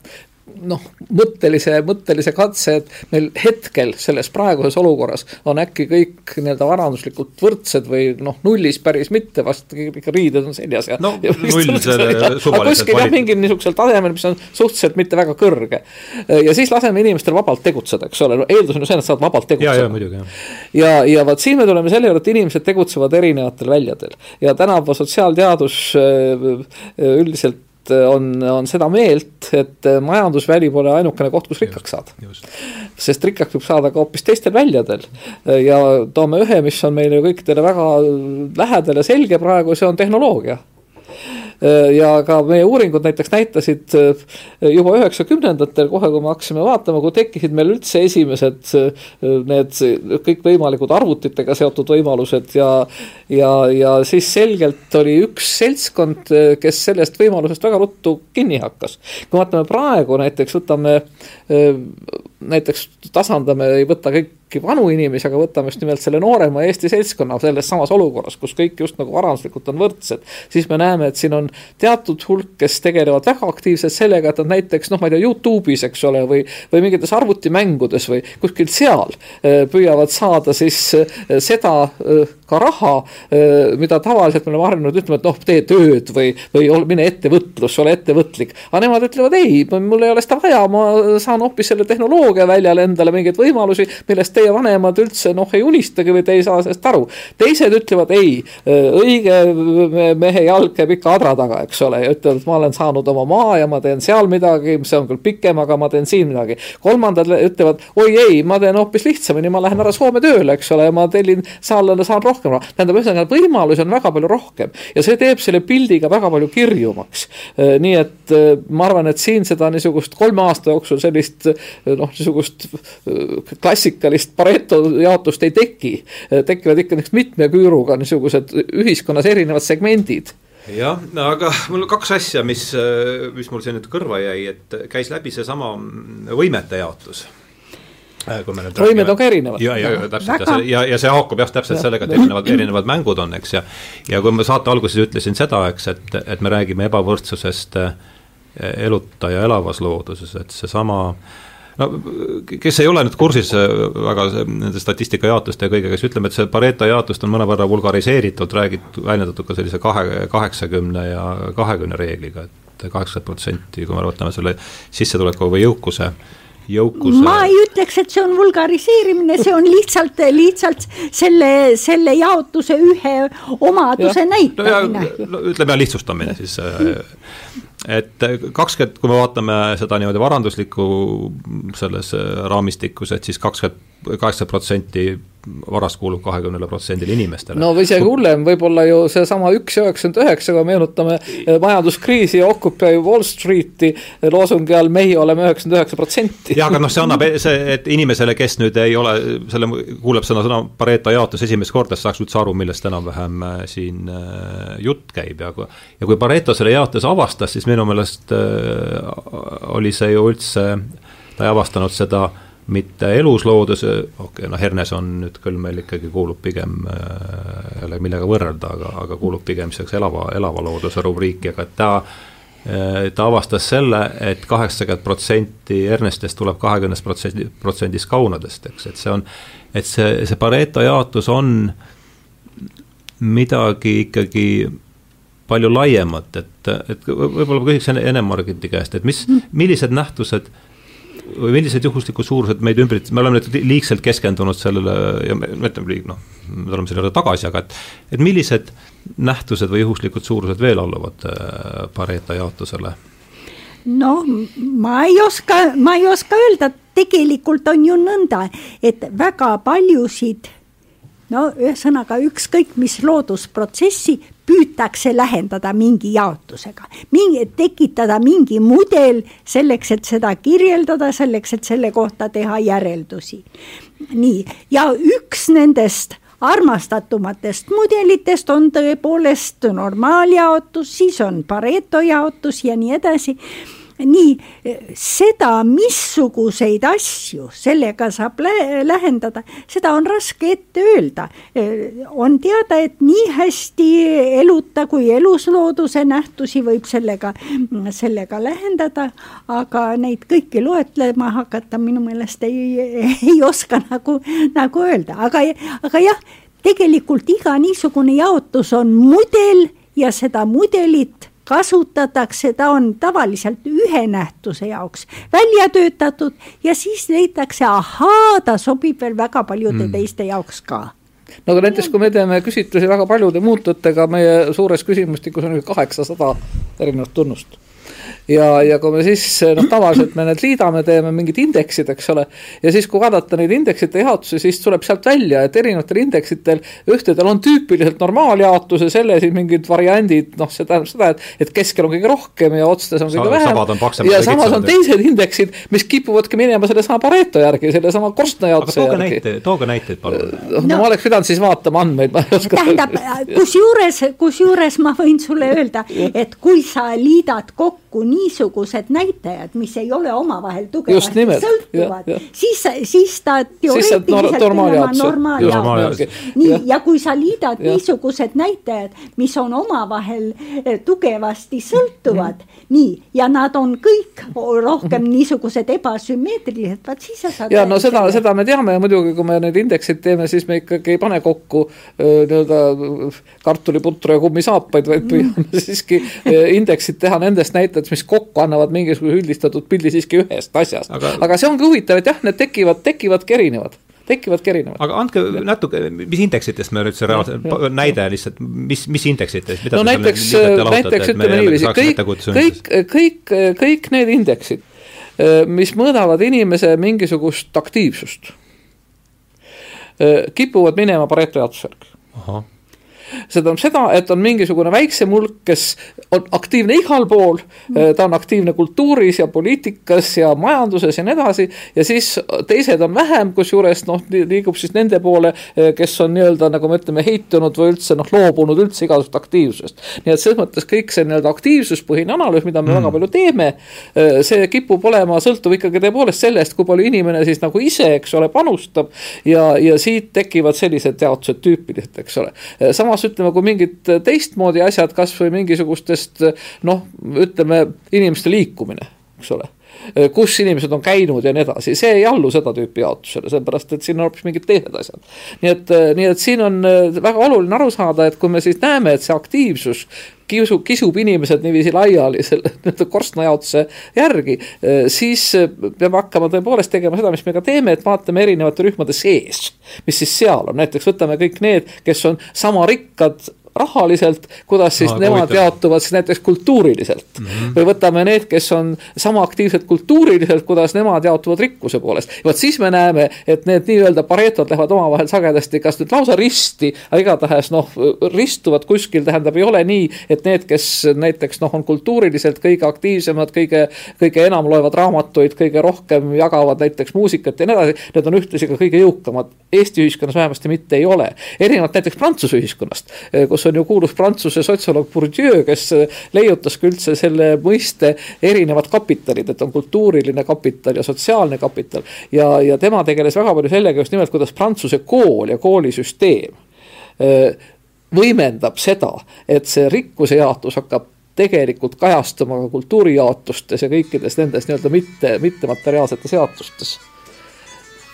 noh, mõttelise, mõttelise katse, et meil hetkel selles praeguses olukorras on äkki kõik nii-öelda varanduslikult võrdsed või noh, nullis päris mitte, vast ikka riided on seljas ja. no ja null selle suvaliselt kuskil jah, mingil niisugusel tasemel, mis on suhteliselt mitte väga kõrge. ja siis laseme inimestel vabalt tegutseda, eks ole, eeldus on ju see, et nad saavad vabalt tegutseda. ja, ja muidugi, jah. ja, ja vot siin me tuleme selle juurde, et inimesed tegutsevad erinevatel väljadel ja tänapäeva sotsiaalteadus äh, äh, üldiselt on, on seda meelt, et äh, majandusväli pole ainukene koht, kus rikkaks saada. sest rikkaks võib saada ka hoopis teistel väljadel. Äh, ja toome ühe, mis on meile kõikidele väga lähedal ja selge praegu, see on tehnoloogia Äh, ja ka meie uuringud näiteks näitasid äh, juba üheksakümnendatel, kohe kui me hakkasime vaatama, kui tekkisid meil üldse esimesed äh, need kõikvõimalikud arvutitega seotud võimalused ja. ja, ja siis selgelt oli üks seltskond, kes sellest võimalusest väga ruttu kinni hakkas. kui vaatame praegu näiteks, võtame näiteks tasandame, ei võta kõik kõiki vanu inimesi, aga võtame just nimelt selle noorema Eesti seltskonna selles samas olukorras, kus kõik just nagu varanduslikult on võrdsed, siis me näeme, et siin on teatud hulk, kes tegelevad väga aktiivselt sellega, et nad näiteks noh, ma ei tea, Youtube'is, eks ole, või, või mingites arvutimängudes või kuskil seal äh, püüavad saada siis äh, seda ka raha, mida tavaliselt me oleme harjunud ütlema, et noh, tee tööd või, või mine ettevõtlusse, ole ettevõtlik. aga nemad ütlevad ei, mul ei ole seda vaja, ma saan hoopis selle tehnoloogia väljal endale mingeid võimalusi, millest teie vanemad üldse noh, ei unistagi või te ei saa sellest aru. teised ütlevad ei, õige mehe jalg käib ikka adra taga, eks ole, ja ütlevad, et ma olen saanud oma maa ja ma teen seal midagi, see on küll pikem, aga ma teen siin midagi. kolmandad ütlevad, oi ei, ma teen hoopis lihtsamini, ma lähen ära Soome tööle, eks ole, ma tellin, saan, saan rohkem raha. tähendab, ühesõnaga võimalusi on väga palju rohkem ja see teeb selle pildiga väga palju kirjumaks. nii et ma arvan, et siin seda niisugust kolme aasta jooksul sellist noh, niisugust klassikalist Pareto jaotust ei teki. tekivad ikka niisugused mitme küüruga niisugused ühiskonnas erinevad segmendid jah, aga mul on kaks asja, mis, mis mul siin nüüd kõrva jäi, et käis läbi seesama võimete jaotus Äh, võimed on ka erinevad. ja, ja, ja täpselt Väga... ja see ja, ja see haakub jah, täpselt ja. sellega, et erinevad, erinevad mängud on, eks ja. ja kui ma saate alguses ütlesin seda, eks, et, et me räägime ebavõrdsusest äh, eluta ja elavas looduses, et seesama no kes ei ole nüüd kursis äh, väga nende statistika jaotuste ja kõigega, siis ütleme, et see Pareto jaotust on mõnevõrra vulgariseeritud, räägitud, väljendatud ka sellise kahe, kaheksakümne ja kahekümne reegliga, et kaheksakümmend protsenti, kui me võtame selle sissetuleku või jõukuse jõukuse. ma ei ütleks, et see on vulgariseerimine, see on lihtsalt, lihtsalt selle, selle jaotuse ühe omaduse ja. näitamine no. No, ütleme lihtsustamine siis et kakskümmend, kui me vaatame seda niimoodi varanduslikku selles raamistikus, et siis kakskümmend, kaheksakümmend protsenti varast kuulub kahekümnele protsendile inimestele. no või isegi hullem, võib-olla ju seesama üks üheksakümmend üheksa, kui meenutame eh, majanduskriisi ja Occupy Wall Streeti eh, loosungi all mehi oleme üheksakümmend üheksa protsenti. jah, aga noh, see annab e-, see, et inimesele, kes nüüd ei ole, selle, kuuleb seda sõna Pareto jaotus esimest korda, saaks üldse aru, millest enam-vähem äh, siin jutt käib ja kui ja kui Pareto selle jaotuse avastas, siis minu meelest äh, oli see ju üldse, ta ei avastanud seda äh, mitte elusloodus, okei okay,, noh, Hernes on nüüd küll meil ikkagi kuulub pigem jälle äh, millega võrrelda, aga, aga kuulub pigem selleks elava, elava looduse rubriiki, aga ta äh, ta avastas selle et, et kaheksakümmend protsenti Ernestest tuleb kahekümnest protsendi, protsendist kaunadest, eks, et see on, et see, see Pareto jaotus on midagi ikkagi palju laiemat, et, et võib-olla ma küsiks Ene-Margiti käest, et mis, millised nähtused äh, või millised juhuslikud suurused meid ümbrit-, me oleme nüüd liigselt keskendunud sellele ja me ütleme liig-, noh, me tuleme selle juurde tagasi, aga et et millised nähtused või juhuslikud suurused veel alluvad äh, Pareto jaotusele? no ma ei oska, ma ei oska öelda, tegelikult on ju nõnda, et väga paljusid no ühesõnaga ükskõik mis loodusprotsessi püütakse lähendada mingi jaotusega, mingi, tekitada mingi mudel selleks, et seda kirjeldada, selleks, et selle kohta teha järeldusi. nii, ja üks nendest armastatumatest mudelitest on tõepoolest normaaljaotus, siis on Pareto jaotus ja nii edasi nii seda, missuguseid asju sellega saab lä lähendada, seda on raske ette öelda. on teada, et nii hästi eluta kui eluslooduse nähtusi võib sellega, sellega lähendada, aga neid kõiki loetlema hakata minu meelest ei, ei oska nagu, nagu öelda, aga, aga jah, tegelikult iga niisugune jaotus on mudel ja seda mudelit kasutatakse, ta on tavaliselt ühe nähtuse jaoks välja töötatud ja siis leitakse, ahaa, ta sobib veel väga paljude mm. teiste jaoks ka no aga näiteks, kui me teeme küsitlusi väga paljude muutujatega, meie suures küsimustikus on kaheksasada erinevat tunnust ja, ja kui me siis noh, tavaliselt me need liidame, teeme mingid indeksid, eks ole. ja siis, kui vaadata neid indeksite jaotusi, siis tuleb sealt välja, et erinevatel indeksitel ühtedel on tüüpiliselt normaaljaotus ja selle siis mingid variandid, noh, see tähendab seda, et, et keskel on kõige rohkem ja otstes on kõige vähem. ja samas on teised indeksid, mis kipuvadki minema sellesama Pareto järgi, sellesama korstnajaotuse järgi. tooge näiteid, tooge näiteid palun. noh no, no, ma oleks pidanud siis vaatama andmeid, ma ei oska. tähendab, kusjuures, kusjuures ma võin sulle öelda, et kui sa liidad kokku kokku niisugused näitajad, mis ei ole omavahel tugevasti sõltuvad, siis, siis ta teoreetiliselt enam normaaljaotus. nii, ja kui sa liidad ja. niisugused näitajad, mis on omavahel eh, tugevasti sõltuvad nii, ja nad on kõik rohkem mm. niisugused ebasümmeetrilised, vaat siis sa saad. ja no seda, seda me teame ja muidugi, kui me neid indekseid teeme, siis me ikkagi ei pane kokku nii-öelda kartuliputru ja kummisaapaid, vaid püüame mm. siiski indeksit teha nendest näitajatest, mis kokku annavad mingisuguse üldistatud pildi siiski ühest asjast. Aga.... see ongi huvitav, et jah, need tekivad, tekivadki erinevad. Tekivadki erinevad. aga andke natuke, mis indeksitest me nüüd see reaalselt, näide lihtsalt, mis, mis indeksitest? no näiteks, näiteks ütleme niiviisi, kõik, kõik, kõik, kõik need indeksid, mis mõõdavad inimese mingisugust aktiivsust, kipuvad minema Pareto jaotuse järgi see tähendab seda, et on mingisugune väiksem hulk, kes on aktiivne igal pool, mm. ta on aktiivne kultuuris ja poliitikas ja majanduses ja nii edasi, ja siis teised on vähem, kusjuures noh, liigub siis nende poole, kes on nii-öelda, nagu me ütleme, heitunud või üldse noh, loobunud üldse igasugust aktiivsusest. nii et selles mõttes kõik see nii-öelda aktiivsuspõhine analüüs, mida me mm. väga palju teeme, see kipub olema, sõltub ikkagi tõepoolest sellest, kui palju inimene siis nagu ise, eks ole, panustab ja, ja siit tekivad sellised jaotused tüüpiliselt, eks ole. samas ütleme, kui mingid teistmoodi asjad, kasvõi mingisugustest noh, ütleme inimeste liikumine, eks ole kus inimesed on käinud ja nii edasi, see ei allu seda tüüpi jaotusele, sellepärast et siin on hoopis mingid teised asjad. nii et, nii et siin on väga oluline aru saada, et kui me siis näeme, et see aktiivsus kiusub, kisub inimesed niiviisi laiali selle nii-öelda korstnajaotuse järgi, siis peame hakkama tõepoolest tegema seda, mis me ka teeme, et vaatame erinevate rühmade sees, mis siis seal on, näiteks võtame kõik need, kes on sama rikkad rahaliselt, kuidas siis Aa, nemad huvitav. jaotuvad siis näiteks kultuuriliselt mm. -hmm. või võtame need, kes on sama aktiivsed kultuuriliselt, kuidas nemad jaotuvad rikkuse poolest. vot siis me näeme, et need nii-öelda paretod lähevad omavahel sagedasti kas nüüd lausa risti, aga igatahes noh, ristuvad kuskil, tähendab, ei ole nii, et need, kes näiteks noh, on kultuuriliselt kõige aktiivsemad, kõige, kõige enam loevad raamatuid, kõige rohkem jagavad näiteks muusikat ja nii edasi, need on ühtlasi ka kõige jõukamad. Eesti ühiskonnas vähemasti mitte ei ole. erinevalt näiteks Prantsuse ühiskonnast, kus on ju kuulus Prantsuse sotsioloog Bourdieu, kes leiutas ka üldse selle mõiste erinevad kapitalid, et on kultuuriline kapital ja sotsiaalne kapital. ja, ja tema tegeles väga palju sellega just nimelt, kuidas Prantsuse kool ja koolisüsteem võimendab seda, et see rikkuse jaotus hakkab tegelikult kajastuma ka kultuurijaotustes ja kõikides nendes nii-öelda mitte, mittemateriaalsetes jaotustes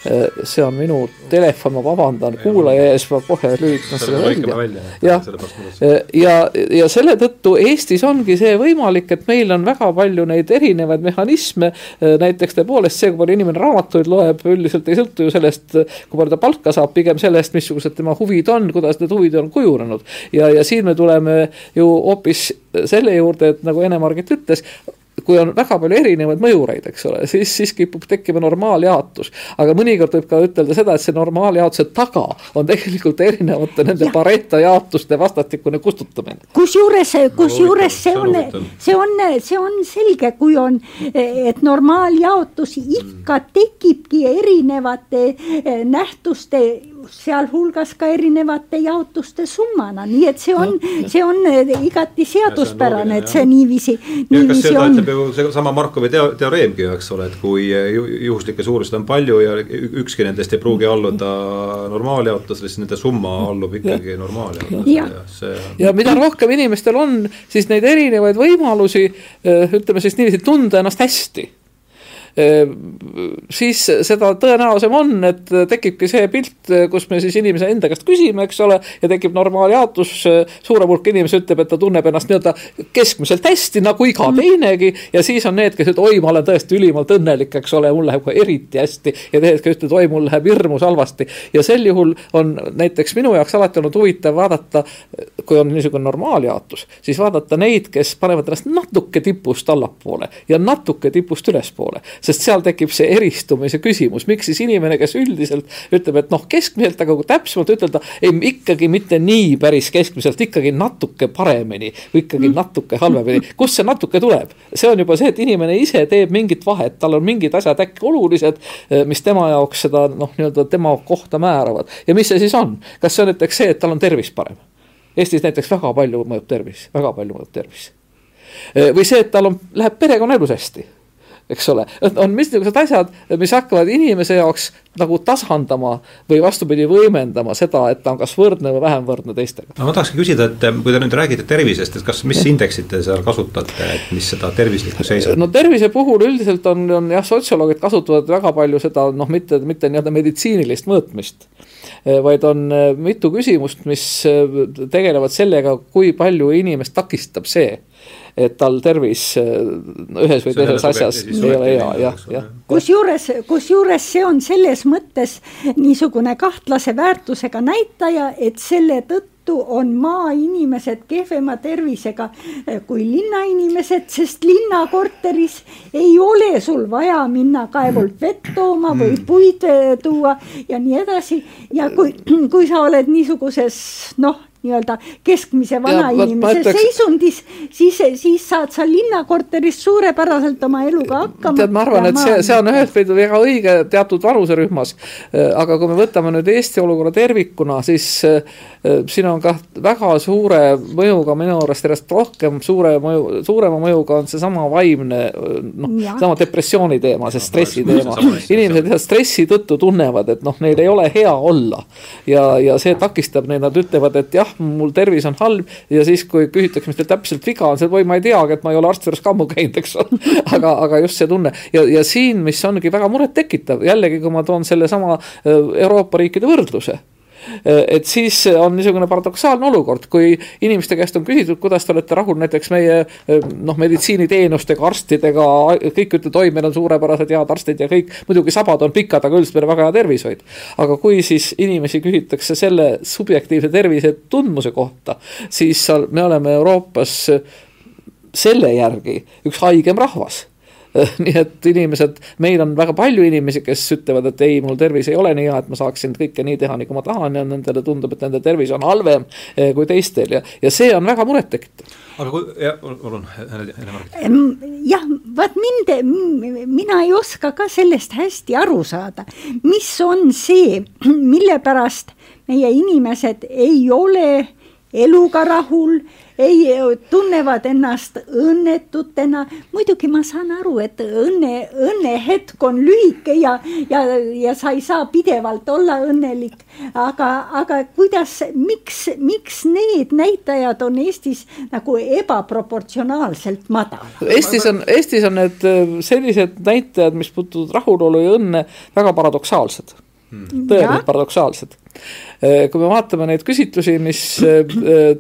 see on minu telefon, ma vabandan kuulaja ees, ma kohe lülitan selle välja. jah, äh, ja, ja selle tõttu Eestis ongi see võimalik, et meil on väga palju neid erinevaid mehhanisme. Äh, näiteks tõepoolest see, kui palju inimene raamatuid loeb, üldiselt ei sõltu ju sellest, kui palju ta palka saab, pigem sellest, missugused tema huvid on, kuidas need huvid on kujunenud. ja, ja siin me tuleme ju hoopis selle juurde, et nagu Ene-Margit ütles, kui on väga palju erinevaid mõjureid, eks ole, siis, siis kipub tekkima normaaljaotus. aga mõnikord võib ka ütelda seda, et see normaaljaotuse taga on tegelikult erinevate nende ja. Pareto jaotuste vastastikune kustutamine. kusjuures, kusjuures see on, see on, see on selge, kui on, et normaaljaotus ikka tekibki erinevate eh, nähtuste sealhulgas ka erinevate jaotuste summana, nii et see on, see on eh, igati seaduspärane, et see niiviisi, niiviisi on. ütleb ju seesama Markovi teo-, teoreemgi ju, eks ole, et kui juhuslikke suuruseid on palju ja ükski nendest ei pruugi alluda normaaljaotusele, siis nende summa allub ikkagi normaaljaotusele ja, ja see on. ja mida rohkem inimestel on, siis neid erinevaid võimalusi, eh, ütleme siis niiviisi, tunda ennast hästi siis seda tõenäosem on, et tekibki see pilt, kus me siis inimese enda käest küsime, eks ole, ja tekib normaaljaotus, suurem hulk inimesi ütleb, et ta tunneb ennast nii-öelda keskmiselt hästi, nagu iga mm. teinegi, ja siis on need, kes ütlevad, oi, ma olen tõesti ülimalt õnnelik, eks ole, mul läheb eriti hästi, ja teised, kes ütlevad, oi, mul läheb hirmus halvasti. ja sel juhul on näiteks minu jaoks alati olnud huvitav vaadata, kui on niisugune normaaljaotus, siis vaadata neid, kes panevad ennast natuke tipust allapoole ja natuke tipust ülespoole sest seal tekib see eristumise küsimus, miks siis inimene, kes üldiselt ütleb, et noh, keskmiselt, aga kui täpsemalt ütelda, ei ikkagi mitte nii päris keskmiselt, ikkagi natuke paremini või ikkagi mm. natuke halvemini. kust see natuke tuleb? see on juba see, et inimene ise teeb mingit vahet, tal on mingid asjad äkki olulised, eh, mis tema jaoks seda noh, nii-öelda tema kohta määravad. ja mis see siis on, kas see on näiteks see, et tal on tervis parem? Eestis näiteks väga palju mõjub tervis, väga palju mõjub tervis või see, et tal on, läheb perekonnaelus hästi eks ole, on missugused asjad, mis hakkavad inimese jaoks nagu tasandama või vastupidi, võimendama seda, et ta on kas võrdne või vähem võrdne teistega. no ma tahakski küsida, et kui te nüüd räägite tervisest, et kas, mis indeksit te seal kasutate, et mis seda tervislikku seisab? no tervise puhul üldiselt on, on jah, sotsioloogid kasutavad väga palju seda noh, mitte, mitte nii-öelda meditsiinilist mõõtmist vaid on mitu küsimust, mis tegelevad sellega, kui palju inimest takistab see, et tal tervis äh, ühes või teises asjas ei ole hea, jah, jah. kusjuures, kusjuures see on selles mõttes niisugune kahtlase väärtusega näitaja, et selle tõttu on maainimesed kehvema tervisega äh, kui linnainimesed, sest linnakorteris ei ole sul vaja minna kaevult vett tooma või mm. puid äh, tuua ja nii edasi. ja kui, kui sa oled niisuguses noh nii-öelda keskmise vanainimese ütleks... seisundis, siis, siis saad sa linnakorteris suurepäraselt oma eluga hakkama. tead, ma arvan, et see, see on ühelt poolt väga õige teatud vanuserühmas. aga kui me võtame nüüd Eesti olukorra tervikuna, siis äh, siin on kah väga suure mõjuga minu arust järjest rohkem suure mõju, suurema mõjuga on seesama vaimne noh, sama depressiooni teema, see stressi teema. inimesed lihtsalt stressi tõttu tunnevad, et noh, neil ei ole hea olla. ja, ja see takistab neid, nad ütlevad, et jah, mul tervis on halb ja siis, kui küsitakse, mis teil täpselt viga on, siis oi, ma ei teagi, et ma ei ole arsti juures ka ammu käinud, eks ole. aga, aga just see tunne ja, ja siin, mis ongi väga murettekitav, jällegi, kui ma toon sellesama äh, Euroopa riikide võrdluse et siis on niisugune paradoksaalne olukord, kui inimeste käest on küsitud, kuidas te olete rahul näiteks meie äh, noh, meditsiiniteenustega, arstidega, kõik ütlevad, oi, meil on suurepärased head arstid ja kõik, muidugi sabad on pikad, aga üldiselt meil on väga hea tervishoid. aga kui siis inimesi küsitakse selle subjektiivse tervise tundmuse kohta, siis me oleme Euroopas selle järgi üks haigem rahvas nii et inimesed, meil on väga palju inimesi, kes ütlevad, et ei, mul tervis ei ole nii hea, et ma saaksin kõike nii teha, nagu ma tahan ja nendele tundub, et nende tervis on halvem eh, kui teistel ja, ja see on väga murettekitav. aga kui, jah, palun, Ene-Margit. jah, vaat mind, mina ei oska ka sellest hästi aru saada, mis on see, mille pärast meie inimesed ei ole eluga rahul ei, tunnevad ennast õnnetutena. muidugi ma saan aru, et õnne, õnnehetk on lühike ja, ja, ja sa ei saa pidevalt olla õnnelik. aga, aga kuidas, miks, miks need näitajad on Eestis nagu ebaproportsionaalselt madalad? Eestis on, Eestis on need äh, sellised näitajad, mis puutuvad rahulolu ja õnne, väga paradoksaalsed hmm.. tõeliselt paradoksaalsed kui me vaatame neid küsitlusi, mis äh,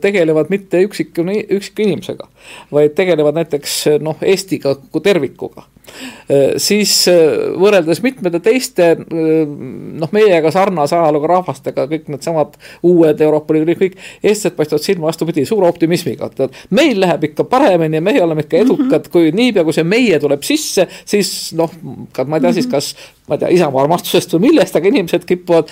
tegelevad mitte üksiku, üksiku inimesega, vaid tegelevad näiteks noh, Eestiga kui tervikuga, äh, siis võrreldes mitmete teiste noh, meiega sarnase ajalooga rahvastega, kõik needsamad uued Euroopa Liidu kõik, eestlased paistavad silma vastupidi, suure optimismiga, et meil läheb ikka paremini ja meie oleme ikka edukad mm, -hmm. kui niipea, kui see meie tuleb sisse, siis noh, ma ei tea siis, kas ma ei tea, Isamaa armastusest või millest, aga inimesed kipuvad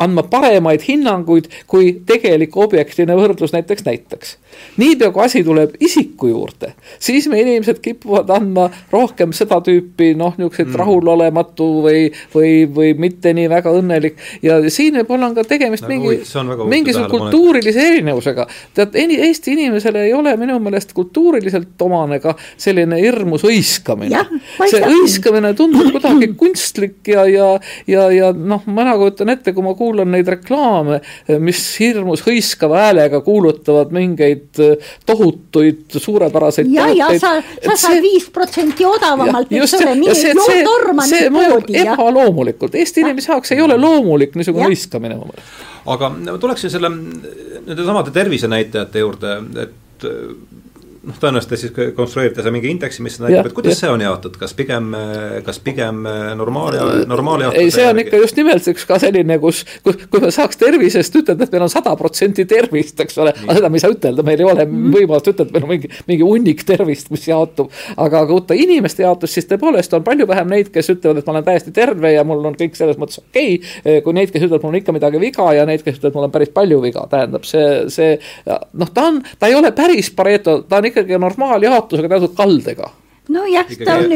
andma paremaid hinnanguid, kui tegelik objektiivne võrdlus näiteks näitaks. niipea kui asi tuleb isiku juurde, siis me inimesed kipuvad andma rohkem seda tüüpi noh, niisuguseid mm. rahulolematu või, või, või mitte nii väga õnnelik ja siin võib-olla on ka tegemist nagu, mingi, mingisuguse kultuurilise erinevusega. tead, Eesti inimesele ei ole minu meelest kultuuriliselt omane ka selline hirmus hõiskamine. see hõiskamine tundub kuidagi kunstlik ja, ja, ja, ja noh, ma nagu kujutan ette, kui ma kuulan neid reklaame, mis hirmus hõiskava häälega kuulutavad mingeid eh, tohutuid suurepäraseid ja, ja sa, sa saad viis protsenti odavamalt, eks ole, mine joo torma see mõjub ebaloomulikult, Eesti inimese jaoks ei ole loomulik niisugune hõiskamine mu meelest. aga tuleksin selle, nende samade tervisenäitajate juurde, et noh, tõenäoliselt te siis konstrueerite seal mingi indeksi, mis näitab, et kuidas ja. see on jaotatud, kas pigem, kas pigem normaal ja normaaljaotuse? ei, see on ikka just nimelt üks ka selline, kus, kus, kui me saaks tervisest ütelda, et meil on sada protsenti tervist, eks ole, aga seda me ei saa ütelda, meil ei ole mm. võimalust ütelda, et meil on mingi, mingi hunnik tervist, mis jaotub. aga kui võtta inimeste jaotust, siis tõepoolest on palju vähem neid, kes ütlevad, et ma olen täiesti terve ja mul on kõik selles mõttes okei okay,. kui neid, kes ütlevad, mul on ikka midagi viga ja neid, kes ütlevad, mul on päris palju viga, tähendab see, see noh, ta on, ta ei ole päris Pareto, ta on ikkagi normaaljaotusega teatud kaldega nojah, ta on,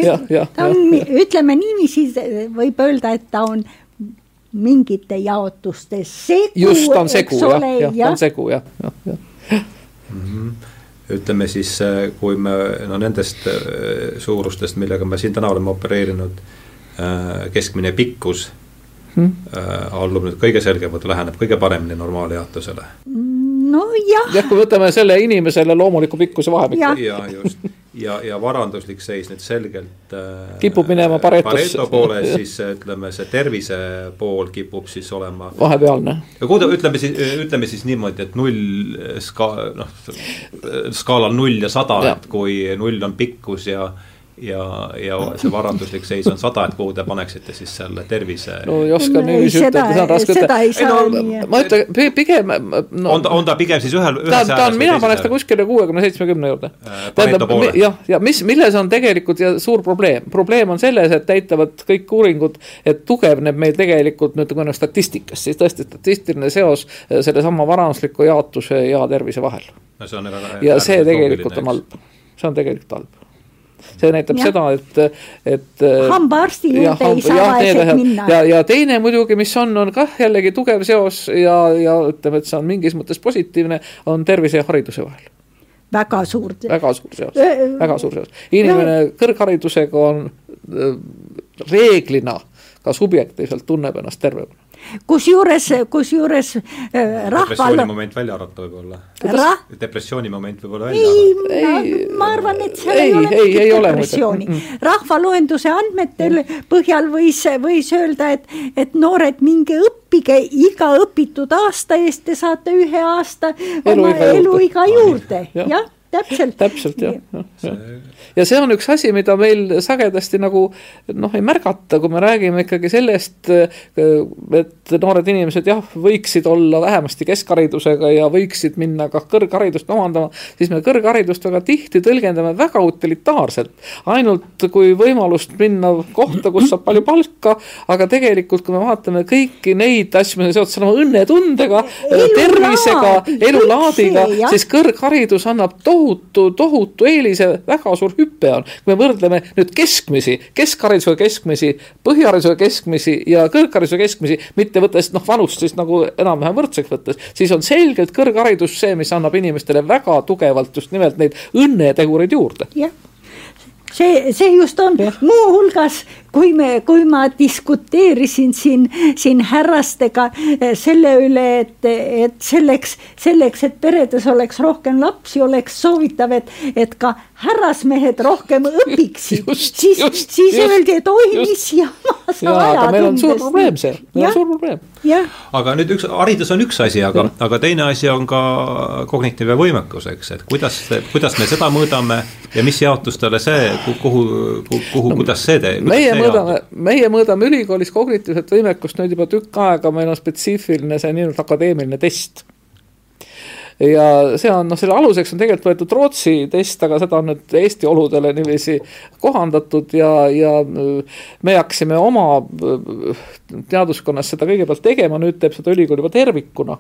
ta on, ütleme niiviisi, võib öelda, et ta on mingite jaotuste segu. just, ta on segu jah, jah, ta on segu jah, jah, jah mm. -hmm ütleme siis, kui me no nendest suurustest, millega me siin täna oleme opereerinud, keskmine pikkus hmm. allub nüüd kõige selgemalt, läheneb kõige paremini normaaljaotusele nojah. jah, kui võtame selle inimesele loomuliku pikkuse vahemiku. ja, ja just ja, ja varanduslik seis nüüd selgelt äh, kipub minema. Pareto poole, siis ütleme, see tervise pool kipub siis olema vahepealne. ütleme siis, ütleme siis niimoodi, et null ska-, noh, skaalal null ja sada, et kui null on pikkus ja ja, ja see varanduslik seis on sada, et kuhu te paneksite siis selle tervise? no ei oska niiviisi ütelda, seda on raske ütelda. No, ma ütlen pigem no,. on ta, on ta pigem siis ühel, ühes ääres? ta on, mina paneks ta kuskile kuuekümne, seitsmekümne juurde. Äh, tähendab, jah, ja mis, milles on tegelikult ja suur probleem, probleem on selles, et näitavad kõik uuringud, et tugevneb meil tegelikult nüüd, kui on statistikas, siis tõesti statistiline seos äh, sellesama varandusliku jaotuse ja tervise vahel. no see on väga ja see tegelikult on halb, see on tegelikult halb see näitab ja. seda, et, et. Äh, hambaarsti juurde ei saa vaesed minna. ja, ja teine muidugi, mis on, on kah jällegi tugev seos ja, ja ütleme, et see on mingis mõttes positiivne, on tervise ja hariduse vahel väga suur. väga suur seos, väga suur seos. inimene no. kõrgharidusega on äh, reeglina ka subjektiivselt tunneb ennast tervemana kusjuures, kusjuures äh, rahval. depressiooni moment välja arvata võib-olla Ra. depressiooni moment võib-olla välja arvata. ei, ma arvan, et seal ei, ei ole ei, ei depressiooni. rahvaloenduse andmetel põhjal võis, võis öelda, et, et noored, minge õppige iga õpitud aasta eest, te saate ühe aasta oma eluiga juurde, jah ja täpselt. täpselt jah ja. ja., see on üks asi, mida meil sagedasti nagu noh, ei märgata, kui me räägime ikkagi sellest, et noored inimesed jah, võiksid olla vähemasti keskharidusega ja võiksid minna ka kõrgharidust omandama, siis me kõrgharidust väga tihti tõlgendame väga utilitaarselt. ainult kui võimalust minna kohta, kus saab palju palka, aga tegelikult, kui me vaatame kõiki neid asju, on seotud selle õnnetundega, tervisega, elulaadiga, siis kõrgharidus annab tohutu tohutu, tohutu eelise, väga suur hüpe on. kui me võrdleme nüüd keskmisi, keskharidusega keskmisi, põhiharidusega keskmisi ja kõrgharidusega keskmisi, mitte võttes noh, vanust siis nagu enam-vähem võrdseks võttes, siis on selgelt kõrgharidus see, mis annab inimestele väga tugevalt just nimelt neid õnnetegureid juurde. jah see, see just on, muuhulgas kui me, kui ma diskuteerisin siin, siin härrastega eh, selle üle, et, et selleks, selleks, et peredes oleks rohkem lapsi, oleks soovitav, et, et ka härrasmehed rohkem õpiksid. siis, siis just, öeldi, et oi, mis jama sa ajad. meil on suur probleem see, meil on suur probleem. aga nüüd üks, haridus on üks asi, aga, aga teine asi on ka kognitiivne võimekus, eks, et kuidas, kuidas me seda mõõdame ja mis jaotustele see, kuhu, kuhu, kuhu no,, kuidas see teeb? meie mõõdame, meie mõõdame ülikoolis kognitiivset võimekust nüüd juba tükk aega, meil on spetsiifiline see nii-öelda akadeemiline test ja see on noh, selle aluseks on tegelikult võetud Rootsi test, aga seda on nüüd Eesti oludele niiviisi kohandatud ja, ja me hakkasime oma teaduskonnas seda kõigepealt tegema, nüüd teeb seda ülikool juba tervikuna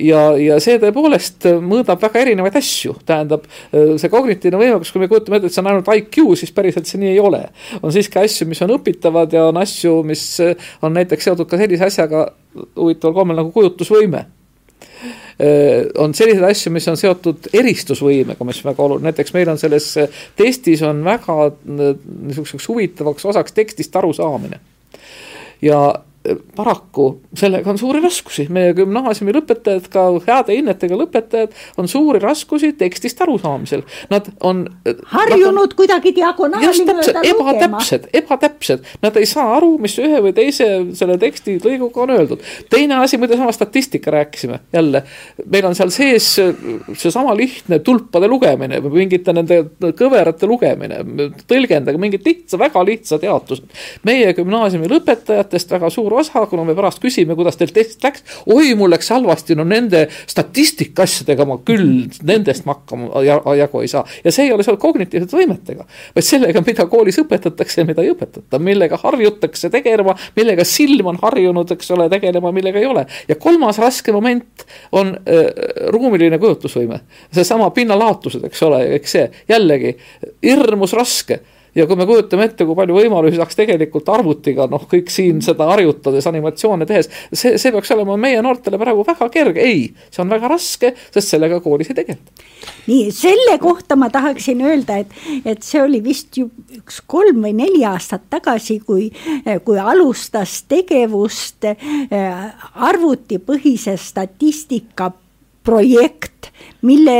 ja, ja see tõepoolest mõõdab väga erinevaid asju, tähendab see kognitiivne võimekus, kui me kujutame ette, et see on ainult IQ, siis päriselt see nii ei ole. on siiski asju, mis on õpitavad ja on asju, mis on näiteks seotud ka sellise asjaga huvitaval kombel nagu kujutlusvõime on selliseid asju, mis on seotud eristusvõimega, mis väga oluline, näiteks meil on selles testis on väga niisuguseks huvitavaks osaks tekstist arusaamine. ja paraku sellega on suuri raskusi, meie gümnaasiumi lõpetajad, ka heade hinnetega lõpetajad, on suuri raskusi tekstist arusaamisel. Nad on. harjunud on, kuidagi diagonaali mööda lugema. ebatäpsed, ebatäpsed, nad ei saa aru, mis ühe või teise selle teksti lõiguga on öeldud. teine asi, muide sama statistika rääkisime, jälle, meil on seal sees seesama lihtne tulpade lugemine või mingite nende kõverate lugemine, tõlgendage mingid lihtsa, väga lihtsad jaotused. meie gümnaasiumi lõpetajatest väga suur suur osa, kuna me pärast küsime, kuidas teil test läks. oi, mul läks halvasti, no nende statistika asjadega ma küll, nendest ma hakkama jagu ei saa. ja see ei ole seotud kognitiivsete võimetega, vaid sellega, mida koolis õpetatakse ja mida ei õpetata, millega harjutakse tegelema, millega silm on harjunud, eks ole, tegelema, millega ei ole. ja kolmas raske moment on äh, ruumiline kujutlusvõime, seesama pinnalaotused, eks ole, eks see jällegi hirmus raske ja kui me kujutame ette, kui palju võimalusi saaks tegelikult arvutiga noh, kõik siin seda harjutades, animatsioone tehes, see, see peaks olema meie noortele praegu väga kerge, ei, see on väga raske, sest sellega koolis ei tegeleta. nii, selle kohta ma tahaksin öelda, et, et see oli vist ju üks kolm või neli aastat tagasi, kui, kui alustas tegevust äh, arvutipõhise statistika projekt, mille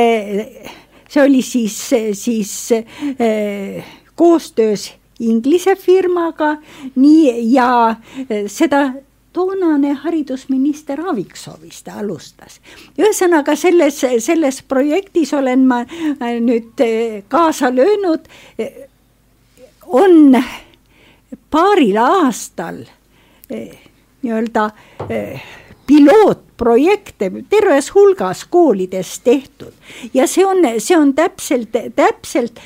see oli siis, siis äh, koostöös Inglise firmaga, nii ja e, seda toonane haridusminister Aaviksoo vist alustas. ühesõnaga selles, selles projektis olen ma e, nüüd e, kaasa löönud, on paaril aastal nii-öelda pilootprojekte terves hulgas koolides tehtud ja see on, see on täpselt, täpselt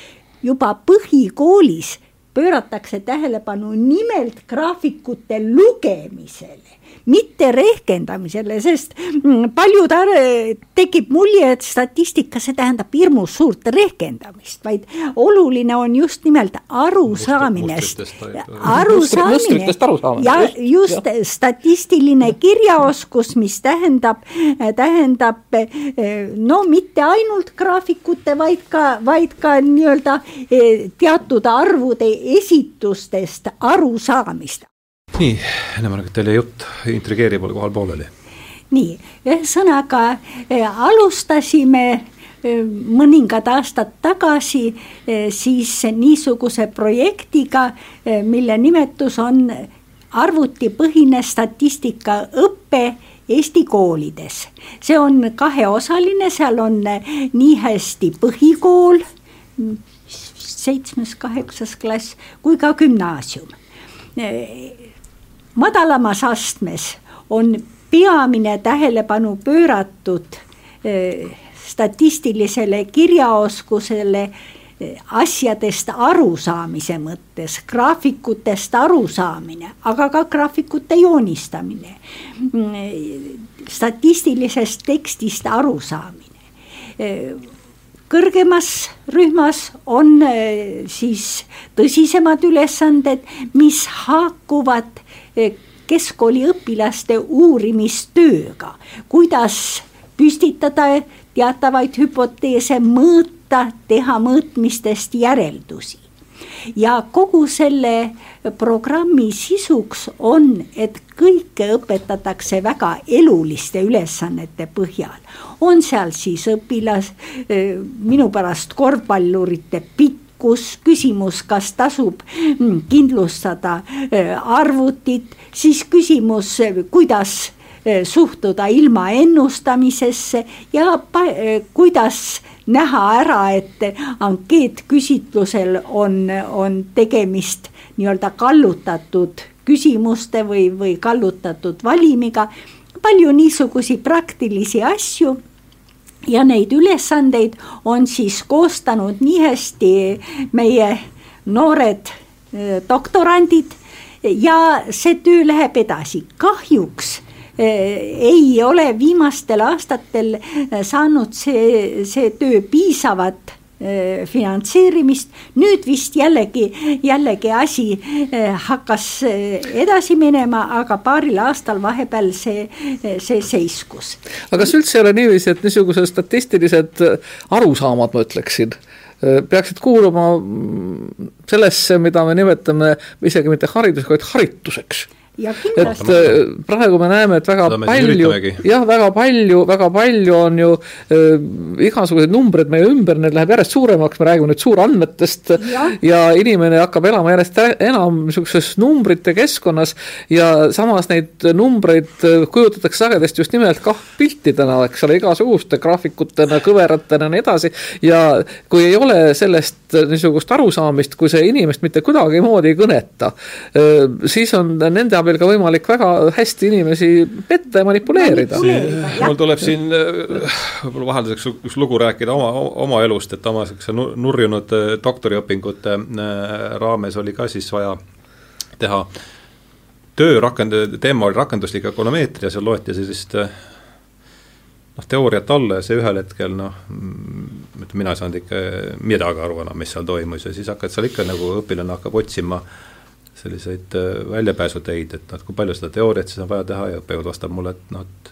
juba põhikoolis pööratakse tähelepanu nimelt graafikute lugemisele mitte rehkendamisele, sest mm, paljud tekib mulje, et statistika, see tähendab hirmus suurt rehkendamist, vaid oluline on just nimelt arusaamine. arusaamine ja just ja. statistiline kirjaoskus, mis tähendab, tähendab no mitte ainult graafikute, vaid ka, vaid ka nii-öelda eh, teatud arvude esitustest arusaamist nii, ennem-vähem teile jutt intrigeerival kohal pooleli. nii, ühesõnaga eh, alustasime eh, mõningad aastad tagasi eh, siis niisuguse projektiga, mille nimetus on arvutipõhine statistikaõpe Eesti koolides. see on kaheosaline, seal on nii hästi põhikool, seitsmes-kaheksas klass, kui ka gümnaasium madalamas astmes on peamine tähelepanu pööratud eh, statistilisele kirjaoskusele eh, asjadest arusaamise mõttes, graafikutest arusaamine, aga ka graafikute joonistamine, mm, statistilisest tekstist arusaamine. Eh, kõrgemas rühmas on siis tõsisemad ülesanded, mis haakuvad keskkooliõpilaste uurimistööga, kuidas püstitada teatavaid hüpoteese, mõõta, teha mõõtmistest järeldusi. ja kogu selle programmi sisuks on, et kõike õpetatakse väga eluliste ülesannete põhjal. on seal siis õpilas, minu pärast korvpallurite pitt, kus küsimus, kas tasub mm, kindlustada äh, arvutit, siis küsimus, äh, kuidas äh, suhtuda ilma ennustamisesse ja kuidas näha ära, et ankeetküsitlusel on, on tegemist nii-öelda kallutatud küsimuste või, või kallutatud valimiga. palju niisugusi praktilisi asju ja neid ülesandeid on siis koostanud nii hästi meie noored äh, doktorandid ja see töö läheb edasi, kahjuks äh, ei ole viimastel aastatel äh, saanud see, see töö piisavat finantseerimist, nüüd vist jällegi, jällegi asi äh, hakkas äh, edasi minema, aga paaril aastal vahepeal see, see seiskus. aga kas üldse ei ole niiviisi, et niisugused statistilised arusaamad, ma ütleksin, peaksid kuuluma mm, sellesse, mida me nimetame isegi mitte haridusega, vaid harituseks et äh, praegu me näeme, et väga Seda palju, jah, väga palju, väga palju on ju äh, igasuguseid numbreid meie ümber, need läheb järjest suuremaks, me räägime nüüd suurandmetest ja. ja inimene hakkab elama järjest enam niisuguses numbrite keskkonnas ja samas neid numbreid äh, kujutatakse sagedasti just nimelt kah piltidena, eks ole, igasuguste graafikutena, kõveratena ja nii edasi. ja kui ei ole sellest niisugust arusaamist, kui see inimest mitte kuidagimoodi ei kõneta, äh, siis on nende abil ka võimalik väga hästi inimesi petta ja manipuleerida. mul tuleb siin äh, võib-olla vahelduseks üks lugu rääkida oma, oma elust, et oma niisuguse nurjunud äh, doktoriõpingute raames oli ka siis vaja teha töö rakend-, teema oli rakenduslik ökonomeetria, seal loeti sellist noh, teooriat alla ja see ühel hetkel noh, mina ei saanud ikka midagi aru enam, mis seal toimus ja siis hakkad seal ikka nagu õpilane hakkab otsima selliseid äh, väljapääsuteid, et noh, kui palju seda teooriat siis on vaja teha ja õppejõud vastab mulle, et noh, et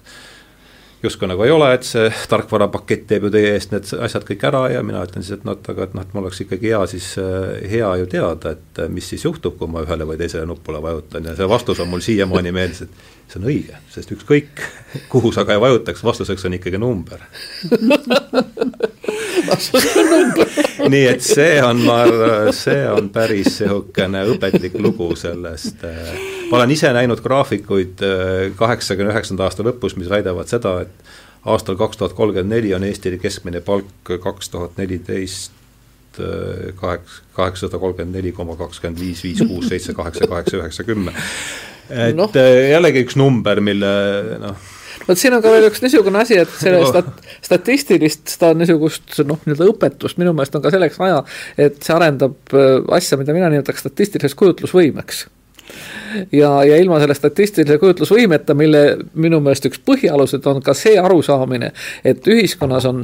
justkui nagu ei ole, et see tarkvarapakett teeb ju teie eest need asjad kõik ära ja mina ütlen siis, et noh, et aga et noh, et mul oleks ikkagi hea siis, äh, hea ju teada, et äh, mis siis juhtub, kui ma ühele või teisele nupule vajutan ja see vastus on mul siiamaani meeles, et see on õige, sest ükskõik, kuhu sa ka ei vajutaks, vastuseks on ikkagi number nii et see on, ma arvan, see on päris niisugune õpetlik lugu sellest. Äh, ma olen ise näinud graafikuid äh, kaheksakümne üheksanda aasta lõpus, mis väidavad seda, et aastal kaks tuhat kolmkümmend neli on Eesti keskmine palk kaks tuhat neliteist äh, kaheksa, kaheksasada kolmkümmend neli koma kakskümmend viis, viis, kuus, seitse, kaheksa, kaheksa, üheksa, kümme. Et no. jällegi üks number, mille noh. Vot siin on ka veel üks niisugune asi, et selle stat-, statistilist, seda niisugust noh, nii-öelda õpetust minu meelest on ka selleks vaja, et see arendab äh, asja, mida mina nimetaks statistiliseks kujutlusvõimeks. Ja, ja ilma selle statistilise kujutlusvõimeta, mille minu meelest üks põhialused on ka see arusaamine, et ühiskonnas on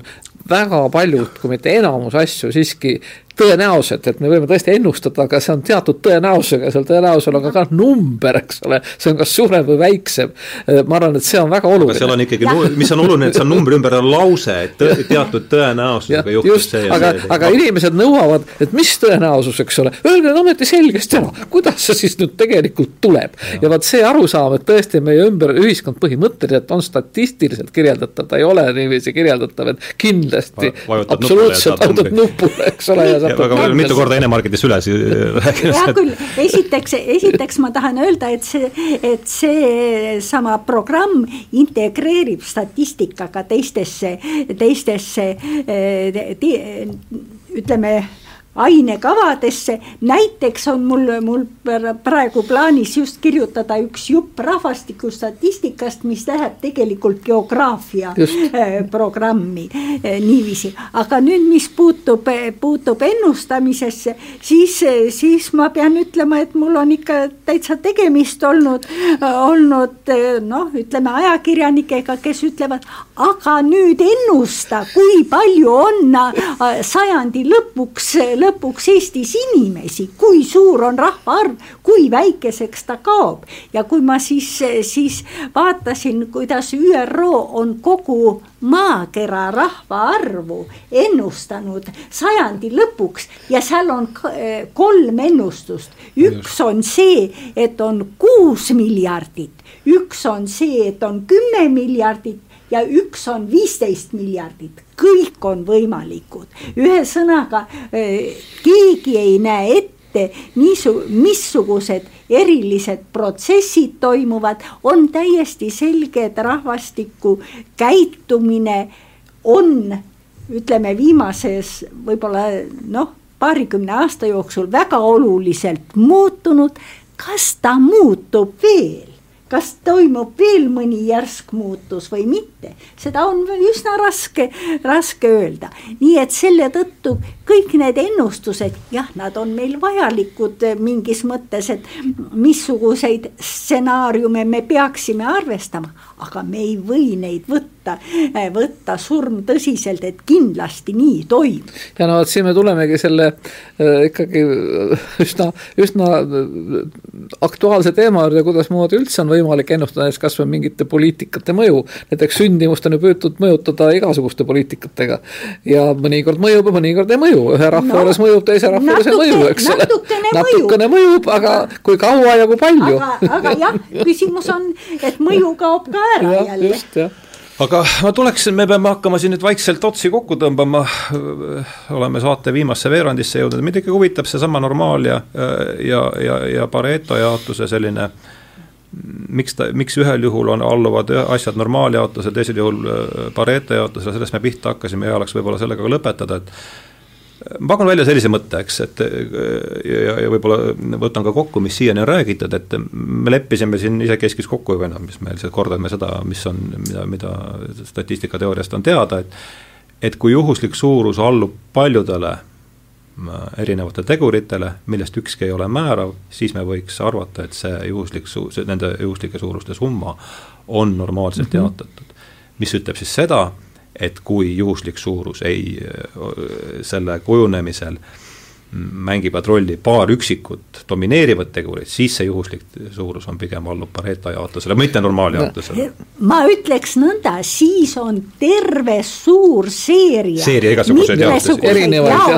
väga paljud, kui mitte enamus asju siiski tõenäosed, et me võime tõesti ennustada, aga see on teatud tõenäosusega, seal tõenäosusel on ka, ka number, eks ole, see on kas suurem või väiksem. ma arvan, et see on väga oluline. seal on ikkagi, mis on oluline, et seal numbri ümber on lause, et tõ, teatud tõenäosusega juhtub just, see. aga, aga inimesed nõuavad, et mis tõenäosus, eks ole, öelge nüüd ometi selgesti ära, kuidas see siis nüüd tegelikult tuleb. ja vot see arusaam, et tõesti meie ümber ühiskond põhimõtteliselt on statistiliselt kirjeldatav, ta ei ole niiviisi kirjeldatav, et kindlasti absoluutselt vajutad nupule, eks ole, ja aga olen mitu korda Ene-Margitis üles rääkinud. hea küll, esiteks, esiteks ma tahan öelda, et see, et seesama programm integreerib statistikaga teistesse, teistesse eh, ütleme ainekavadesse, näiteks on mul, mul praegu plaanis just kirjutada üks jupp rahvastikustatistikast, mis läheb tegelikult geograafia just. Eh, programmi eh, niiviisi. aga nüüd, mis puutub, puutub ennustamisesse, siis, siis ma pean ütlema, et mul on ikka täitsa tegemist olnud, olnud noh, ütleme ajakirjanikega, kes ütlevad, aga nüüd ennusta, kui palju on äh, sajandi lõpuks lõpuks Eestis inimesi, kui suur on rahvaarv, kui väikeseks ta kaob. ja kui ma siis, siis vaatasin, kuidas ÜRO on kogu maakera rahvaarvu ennustanud sajandi lõpuks ja seal on kolm ennustust. üks on see, et on kuus miljardit, üks on see, et on kümme miljardit ja üks on viisteist miljardit, kõik on võimalikud. ühesõnaga keegi ei näe ette niisu-, missugused erilised protsessid toimuvad, on täiesti selge, et rahvastiku käitumine on ütleme viimases võib-olla noh, paarikümne aasta jooksul väga oluliselt muutunud. kas ta muutub veel? Kas toimub veel mõni järsk muutus või mitte, seda on üsna raske, raske öelda. nii et selle tõttu kõik need ennustused, jah, nad on meil vajalikud mingis mõttes, et missuguseid stsenaariume me peaksime arvestama, aga me ei või neid võtta võtta, võtta surm tõsiselt, et kindlasti nii toimub. ja no vot siin me tulemegi selle äh, ikkagi üsna, üsna aktuaalse teema juurde, kuidasmoodi üldse on võimalik ennustada näiteks kas või mingite poliitikate mõju. näiteks sündimust on ju püütud mõjutada igasuguste poliitikatega ja mõnikord mõjub ja mõnikord ei mõju, ühe rahva no, juures mõjub, teise rahva juures ei mõju, eks ole. natukene, natukene mõjub, aga kui kaua ja kui palju. aga, aga jah, küsimus on, et mõju kaob ka ära ja, jälle. just, jah aga ma tuleksin, me peame hakkama siin nüüd vaikselt otsi kokku tõmbama. oleme saate viimasse veerandisse jõudnud, mind ikkagi huvitab seesama normaal ja, ja, ja, ja Pareto jaotuse selline. miks ta, miks ühel juhul on, alluvad asjad normaaljaotusele, teisel juhul Pareto jaotusele, sellest me pihta hakkasime, hea oleks võib-olla sellega ka lõpetada, et ma pakun välja sellise mõtte, eks, et ja, ja võib-olla võtan ka kokku, mis siiani on räägitud, et me leppisime siin isekeskis kokku juba enam, mis me lihtsalt kordame seda, mis on, mida, mida statistikateooriast on teada, et et kui juhuslik suurus allub paljudele äh, erinevatele teguritele, millest ükski ei ole määrav, siis me võiks arvata, et see juhuslik su-, nende juhuslike suuruste summa on normaalselt mm -hmm. jaotatud. mis ütleb siis seda, et kui juhuslik suurus ei, selle kujunemisel mängivad rolli paar üksikut domineerivat tegurit, siis see juhuslik suurus on pigem allub Pareto jaotusele, mitte normaaljaotusele. ma ütleks nõnda, siis on terve suur seeria. seeria igasuguseid jaotusi.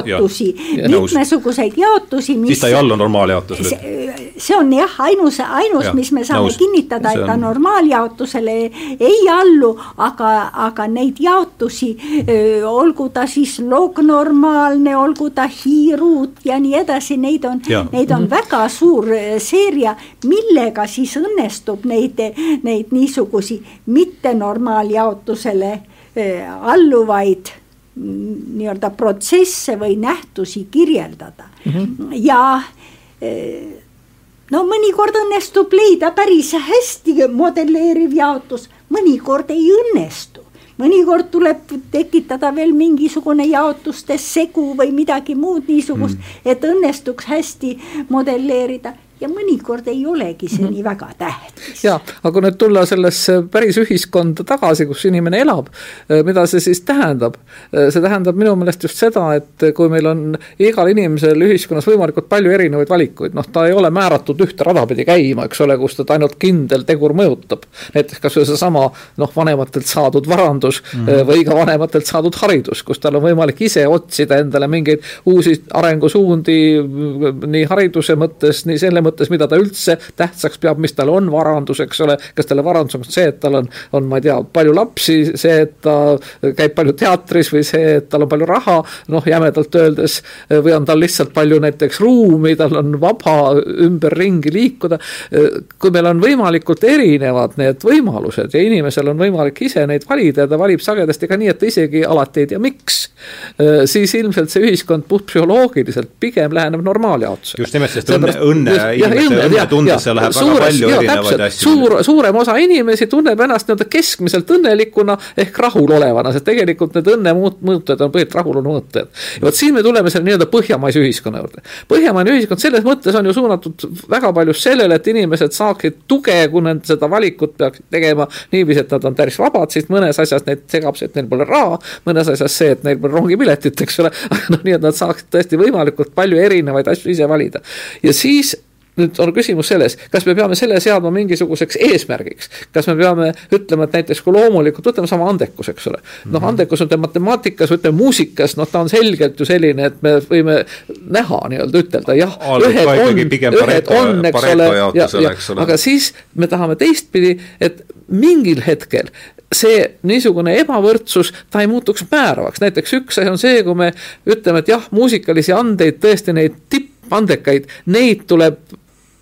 jaotusi, mitmesuguseid jaotusi, mis. siis ta ei allu normaaljaotusele. See on jah, ainus, ainus, mis me saame nõus. kinnitada, et ta on... normaaljaotusele ei allu, aga, aga neid jaotusi, olgu ta siis lognormaalne, olgu ta hiiru muud ja nii edasi, neid on, neid on mm -hmm. väga suur seeria, millega siis õnnestub neid, neid niisugusi mittenormaaljaotusele alluvaid nii-öelda protsesse või nähtusi kirjeldada mm. -hmm. ja no mõnikord õnnestub leida päris hästi modelleeriv jaotus, mõnikord ei õnnestu. Mõnikord tuleb tekitada veel mingisugune jaotuste segu või midagi muud niisugust mm., et õnnestuks hästi modelleerida ja mõnikord ei olegi see mm -hmm. nii väga tähtis. ja, aga kui nüüd tulla sellesse päris ühiskonda tagasi, kus inimene elab, eh, mida see siis tähendab? Eh, see tähendab minu meelest just seda, et kui meil on igal inimesel ühiskonnas võimalikult palju erinevaid valikuid, noh, ta ei ole määratud ühte rada pidi käima, eks ole, kus teda ainult kindel tegur mõjutab. näiteks kasvõi seesama noh, vanematelt saadud varandus mm -hmm. või ka vanematelt saadud haridus, kus tal on võimalik ise otsida endale mingeid uusi arengusuundi nii hariduse mõttes, nii selle mõttes mõttes, mida ta üldse tähtsaks peab, mis tal on varandus, eks ole. kas talle varandus on see, et tal on, on, ma ei tea, palju lapsi, see, et ta käib palju teatris või see, et tal on palju raha, noh, jämedalt öeldes. või on tal lihtsalt palju näiteks ruumi, tal on vaba ümberringi liikuda. kui meil on võimalikult erinevad need võimalused ja inimesel on võimalik ise neid valida ja ta valib sagedasti ka nii, et ta isegi alati ei tea, miks. siis ilmselt see ühiskond puhtpsühholoogiliselt pigem läheneb normaaljaotusele. just nimelt, sest õnne, õnne inimeste õnnetundesse läheb suures, väga palju ja, erinevaid asju. suur, suurem osa inimesi tunneb ennast nii-öelda keskmiselt õnnelikuna ehk rahulolevana, sest tegelikult need õnnemõõtujad on põhiliselt rahulolu mõõtujad. ja vot siin me tuleme selle nii-öelda põhjamaise ühiskonna juurde. põhjamaine ühiskond selles mõttes on ju suunatud väga palju sellele, et inimesed saaksid tuge, kui nad seda valikut peaksid tegema niiviisi, et nad on päris vabad, siis mõnes asjas neid segab see, et neil pole raha, mõnes asjas see, et neil pole rongipiletit, eks ole, aga noh, nii et nad saaksid tõesti võimalikult palju erinevaid asju ise valida. ja siis nüüd on küsimus selles, kas me peame selle seadma mingisuguseks eesmärgiks. kas me peame ütlema, et näiteks kui loomulikult, võtame sama andekus, eks ole. noh, mhm. andekus on ta matemaatikas, ütleme muusikas, noh, ta on selgelt ju selline, et me võime näha nii-öelda ütelda, jah. ühed on, ühed on, eks ole, ja, ja, aga siis me tahame teistpidi, et mingil hetkel see niisugune ebavõrdsus, ta ei muutuks määravaks, näiteks üks asi on see, kui me ütleme, et jah, muusikalisi andeid, tõesti neid tippandekaid, neid tuleb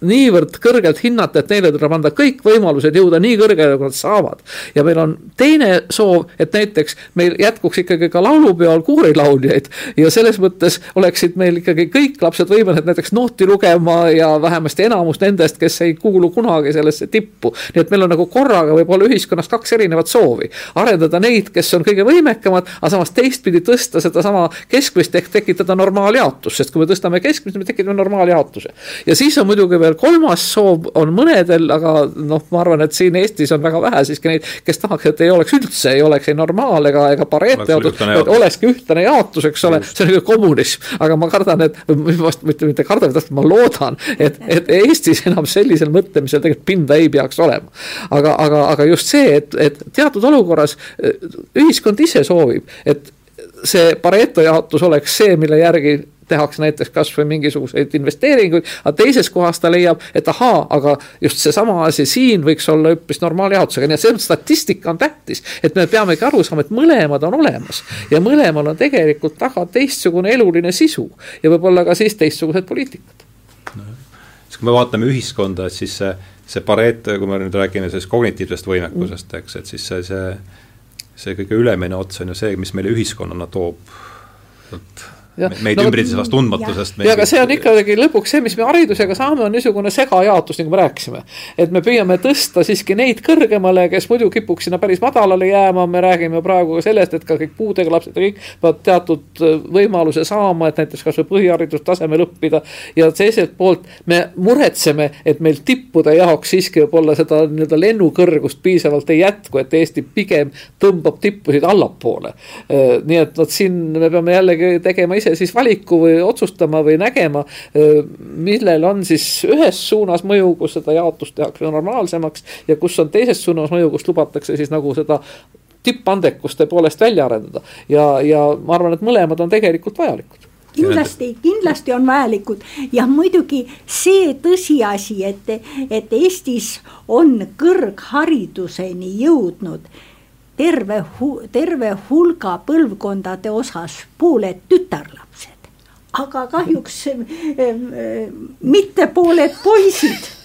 niivõrd kõrgelt hinnata, et neile tuleb anda kõik võimalused jõuda nii kõrgele, kui nad saavad. ja meil on teine soov, et näiteks meil jätkuks ikkagi ka laulupeol koorilauljaid ja selles mõttes oleksid meil ikkagi kõik lapsed võimelised näiteks nooti lugema ja vähemasti enamus nendest, kes ei kuulu kunagi sellesse tippu. nii et meil on nagu korraga võib-olla ühiskonnas kaks erinevat soovi. arendada neid, kes on kõige võimekamad, aga samas teistpidi tõsta sedasama keskmist ehk tekitada normaaljaotus, sest kui me tõstame keskmist, me tekitame normaaljaotuse. ja siis on muidugi veel veel kolmas soov on mõnedel, aga noh, ma arvan, et siin Eestis on väga vähe siiski neid, kes tahaks, et ei oleks üldse, ei oleks ei normaal ega, ega Pareto jaotus, et olekski ühtlane jaotus, eks ole, see on nagu kommunism. aga ma kardan, et, mitte, mitte kardan, vaid ma loodan, et, et Eestis enam sellisel mõtlemisel tegelikult pinda ei peaks olema. aga, aga, aga just see, et, et teatud olukorras ühiskond ise soovib, et see Pareto jaotus oleks see, mille järgi tehakse näiteks kasvõi mingisuguseid investeeringuid, aga teises kohas ta leiab, et ahaa, aga just seesama asi siin võiks olla hoopis normaaljaotusega, nii et selles mõttes statistika on tähtis. et me peamegi aru saama, et mõlemad on olemas ja mõlemal on tegelikult taga teistsugune eluline sisu ja võib-olla ka siis teistsugused poliitikad no,. siis kui me vaatame ühiskonda, et siis see, see Pareto, kui me nüüd räägime sellest kognitiivsest võimekusest, eks, et siis see, see see kõige ülemine ots on ju see, mis meile ühiskonnana toob meid no, ümbritsevast tundmatusest. ja aga see on ikkagi lõpuks see, mis me haridusega saame, on niisugune segajaotus, nagu me rääkisime. et me püüame tõsta siiski neid kõrgemale, kes muidu kipuks sinna päris madalale jääma, me räägime praegu ka sellest, et ka kõik puudega lapsed ja kõik peavad teatud äh, võimaluse saama, et näiteks kasvõi põhiharidustasemel õppida. ja teiselt poolt me muretseme, et meil tippude jaoks siiski võib-olla seda nii-öelda lennukõrgust piisavalt ei jätku, et Eesti pigem tõmbab tippusid allapoole. Äh, nii et vot siin me peame jällegi tegema ise siis valiku või otsustama või nägema, millel on siis ühes suunas mõju, kus seda jaotust tehakse normaalsemaks ja kus on teises suunas mõju, kus lubatakse siis nagu seda tippandekust tõepoolest välja arendada. Ja, ja ma arvan, et mõlemad on tegelikult vajalikud. Kindlasti, kindlasti on vajalikud. Ja muidugi see tõsiasi, et, et Eestis on kõrghariduseni jõudnud terve, terve hulga põlvkondade osas pooled tütarlapsed, aga kahjuks mitte pooled poisid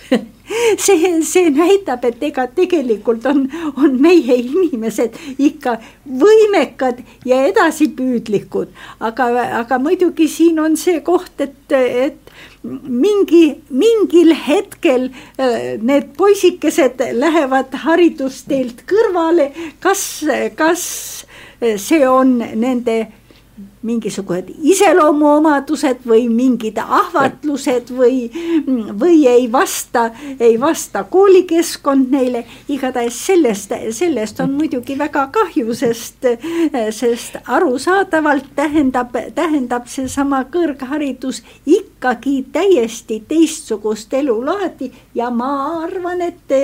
see, see näitab, et ega tegelikult on, on meie inimesed ikka võimekad ja edasipüüdlikud. aga, aga muidugi siin on see koht, et, et mingi, mingil hetkel äh, need poisikesed lähevad haridusteelt kõrvale, kas, kas see on nende mingisugused iseloomuomadused või mingid ahvatlused või, või ei vasta, ei vasta koolikeskkond neile. igatahes sellest, sellest on muidugi väga kahju, sest, sest arusaadavalt tähendab, tähendab seesama kõrgharidus ikkagi täiesti teistsugust elulaadi ja ma arvan, et,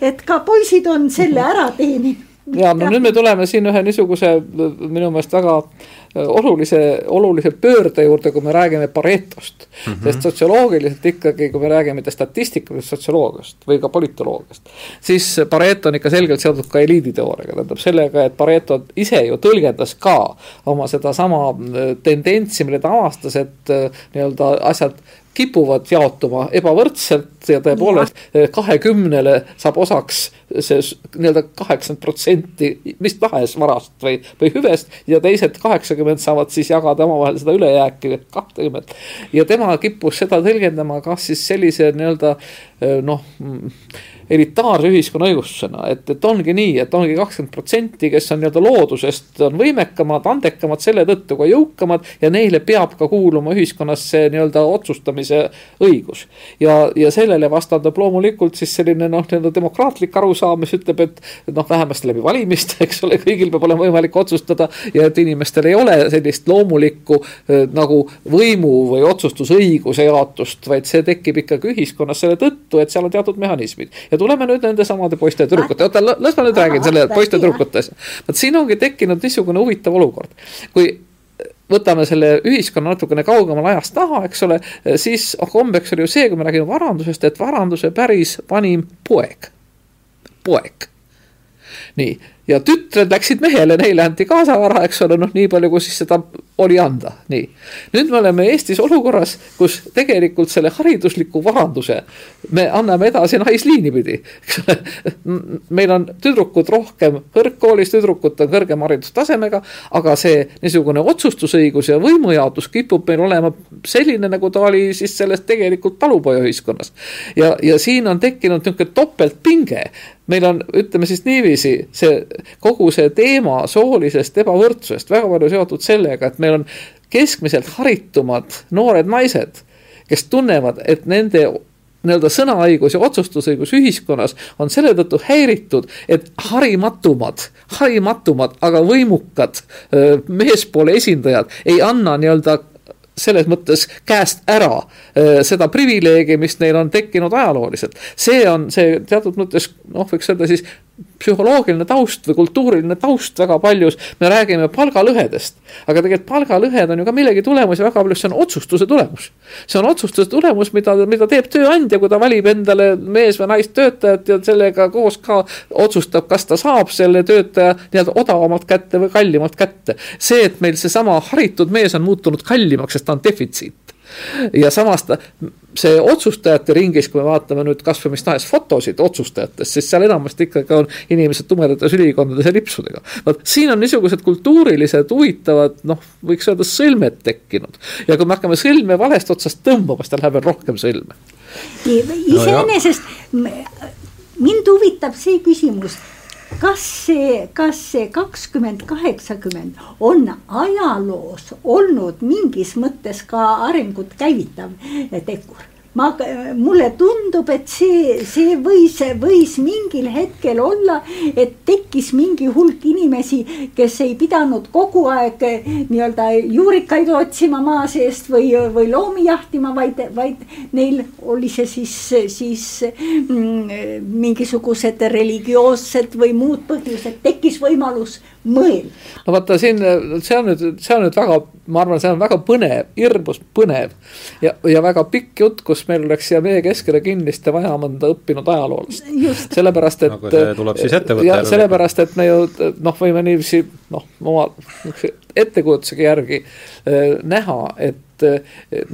et ka poisid on selle ära teeninud ja no nüüd me tuleme siin ühe niisuguse minu meelest väga äh, olulise, olulise pöörde juurde, kui me räägime Paretost mm. -hmm. sest sotsioloogiliselt ikkagi, kui me räägime mitte statistikalisest sotsioloogiast või ka politoloogiast, siis Pareto on ikka selgelt seotud ka eliiditeooriaga, tähendab sellega, et Pareto ise ju tõlgendas ka oma sedasama äh, tendentsi, mille ta avastas, et äh, nii-öelda asjad kipuvad jaotuma ebavõrdselt ja tõepoolest kahekümnele saab osaks see nii-öelda kaheksakümmend protsenti mis tahes varast või, või hüvest. ja teised kaheksakümmend saavad siis jagada omavahel seda ülejääki kahtekümmet. ja tema kippus seda tõlgendama kas siis sellise nii-öelda noh elitaarse ühiskonna õigustusena, et, et ongi nii, et ongi kakskümmend protsenti, kes on nii-öelda loodusest, on võimekamad, andekamad, selle tõttu ka jõukamad ja neile peab ka kuuluma ühiskonnas see nii-öelda otsustamise õigus. ja, ja sellele vastandub loomulikult siis selline noh, nii-öelda demokraatlik arusaam, mis ütleb, et noh, vähemasti läbi valimiste, eks ole, kõigil peab olema võimalik otsustada ja et inimestel ei ole sellist loomulikku äh, nagu võimu või otsustusõiguse jaotust, vaid see tekib ikkagi ühiskonnas selle tõttu, et seal on teatud mehhanismid. Ja tuleme nüüd nende samade poiste ja tüdrukute, oota las ma nüüd räägin selle poiste ja tüdrukute asja. vot siin ongi tekkinud niisugune huvitav olukord, kui võtame selle ühiskonna natukene kaugemal ajas taha, eks ole, siis oh kombeks oli ju see, kui me räägime varandusest, et varanduse päris vanim poeg, poeg. nii, ja tütred läksid mehele, neile anti kaasavara, eks ole, noh, nii palju, kui siis seda oli anda, nii. nüüd me oleme Eestis olukorras, kus tegelikult selle haridusliku varanduse me anname edasi naisliini pidi, eks ole. meil on tüdrukud rohkem kõrgkoolis, tüdrukud on kõrgema haridustasemega, aga see niisugune otsustusõigus ja võimujaotus kipub meil olema selline, nagu ta oli siis selles tegelikult talupojaühiskonnas. ja, ja siin on tekkinud niisugune topeltpinge meil on, ütleme siis niiviisi, see kogu see teema soolisest ebavõrdsusest väga palju seotud sellega, et meil on keskmiselt haritumad noored naised, kes tunnevad, et nende nii-öelda sõnaõigus ja otsustusõigus ühiskonnas on selle tõttu häiritud, et harimatumad, harimatumad, aga võimukad meespoole esindajad ei anna nii-öelda selles mõttes käest ära seda privileegi, mis neil on tekkinud ajalooliselt. see on see teatud mõttes noh, võiks öelda siis psühholoogiline taust või kultuuriline taust väga paljus, me räägime palgalõhedest. aga tegelikult palgalõhed on ju ka millegi tulemus ja väga palju see on otsustuse tulemus. see on otsustuse tulemus, mida, mida teeb tööandja, kui ta valib endale mees või naist töötajat ja sellega koos ka otsustab, kas ta saab selle töötaja nii-öelda odavamalt kätte või kallimalt kätte. see, et meil seesama haritud mees on muutunud kallimaks, sest ta on defitsiit ja samas ta, see otsustajate ringis, kui me vaatame nüüd kasvõi mis tahes fotosid otsustajatest, siis seal enamasti ikkagi on inimesed tumedates ülikondades ja lipsudega. vot siin on niisugused kultuurilised huvitavad, noh, võiks öelda sõlmed tekkinud. ja kui me hakkame sõlme valest otsast tõmbama, siis ta läheb veel rohkem sõlme. iseenesest mind huvitab see küsimus kas see, kas see kakskümmend kaheksakümmend on ajaloos olnud mingis mõttes ka arengut käivitav tegur? Ma, mulle tundub, et see, see võis, võis mingil hetkel olla, et tekkis mingi hulk inimesi, kes ei pidanud kogu aeg nii-öelda juurikaid otsima maa seest või, või loomi jahtima, vaid, vaid neil oli see siis, siis mm, mingisugused religioossed või muud põhjused, tekkis võimalus mõelda. no vaata siin, see on nüüd, see on nüüd väga, ma arvan, see on väga põnev, hirmus põnev ja, ja väga pikk jutt, kus meil oleks siia meie keskele kindlasti vaja mõnda õppinud ajaloolast. sellepärast, et. nagu see tuleb siis ette võtta. sellepärast, et me ju noh, võime niiviisi noh, oma ettekujutusega järgi äh, näha, et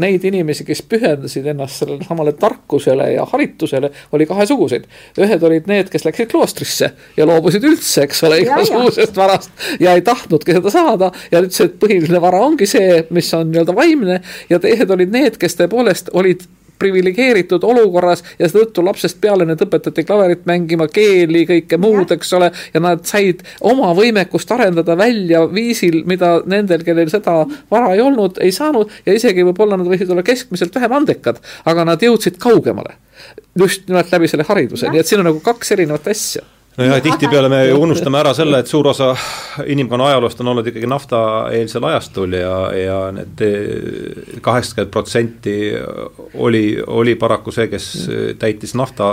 neid inimesi, kes pühendasid ennast sellele samale tarkusele ja haritusele, oli kahesuguseid. ühed olid need, kes läksid kloostrisse ja loobusid üldse, eks ole, igasugusest varast ja ei tahtnudki seda saada ja ütlesid, et põhiline vara ongi see, mis on nii-öelda vaimne ja teised olid need, kes tõepoolest olid priviligeeritud olukorras ja seetõttu lapsest peale need õpetati klaverit mängima, keeli, kõike muud, eks ole. ja nad said oma võimekust arendada välja viisil, mida nendel, kellel seda vara ei olnud, ei saanud ja isegi võib-olla nad võisid olla keskmiselt vähem andekad, aga nad jõudsid kaugemale. just nimelt läbi selle hariduse, nii et siin on nagu kaks erinevat asja nojah, tihtipeale me unustame ära selle, et suur osa inimkonna ajaloost on olnud ikkagi naftaeelsel ajastul ja, ja need kaheksakümmend protsenti oli, oli paraku see, kes täitis nafta,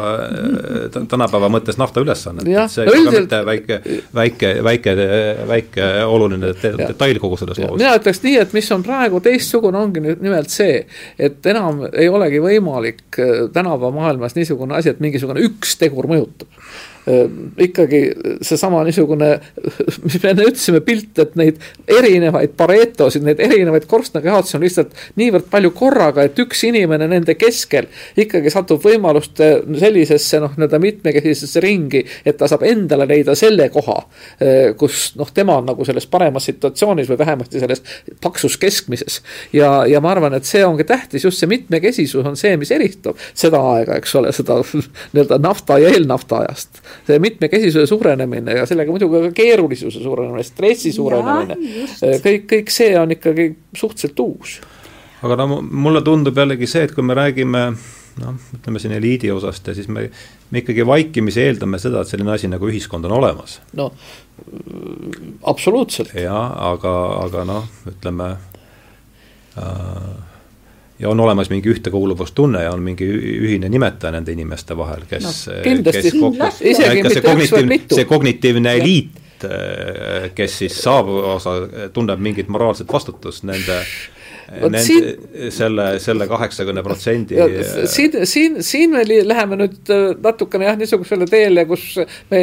tänapäeva mõttes nafta ülesannet. see ei ole mitte väike, väike, väike, väike oluline detail kogu selles loos. mina ütleks nii, et mis on praegu teistsugune, ongi nüüd nimelt see, et enam ei olegi võimalik tänapäeva maailmas niisugune asi, et mingisugune üks tegur mõjutab ikkagi seesama niisugune, mis me enne ütlesime, pilt, et neid erinevaid paretosid, neid erinevaid korstnakehadusi on lihtsalt niivõrd palju korraga, et üks inimene nende keskel ikkagi satub võimaluste sellisesse noh, nii-öelda mitmekesisesse ringi, et ta saab endale leida selle koha, kus noh, tema on nagu selles paremas situatsioonis või vähemasti selles paksus keskmises. ja, ja ma arvan, et see ongi tähtis, just see mitmekesisus on see, mis eristab seda aega, eks ole, seda nii-öelda nafta ja eelnafta ajast see mitmekesisuse suurenemine ja sellega muidugi ka keerulisuse suurenemine, stressi suurenemine, kõik, kõik see on ikkagi suhteliselt uus. aga no mulle tundub jällegi see, et kui me räägime noh, ütleme siin eliidi osast ja siis me, me ikkagi vaikimisi eeldame seda, et selline asi nagu ühiskond on olemas. no absoluutselt. jah, aga, aga noh, ütleme äh, ja on olemas mingi ühtekuuluvustunne ja on mingi ühine nimetaja nende inimeste vahel, kes no,, kes kokku, see kognitiivne, see kognitiivne eliit, kes siis saab osa, tunneb mingit moraalset vastutust nende Nende, siin, selle, selle kaheksakümne protsendi. siin, siin, siin me läheme nüüd äh, natukene jah, niisugusele teele, kus me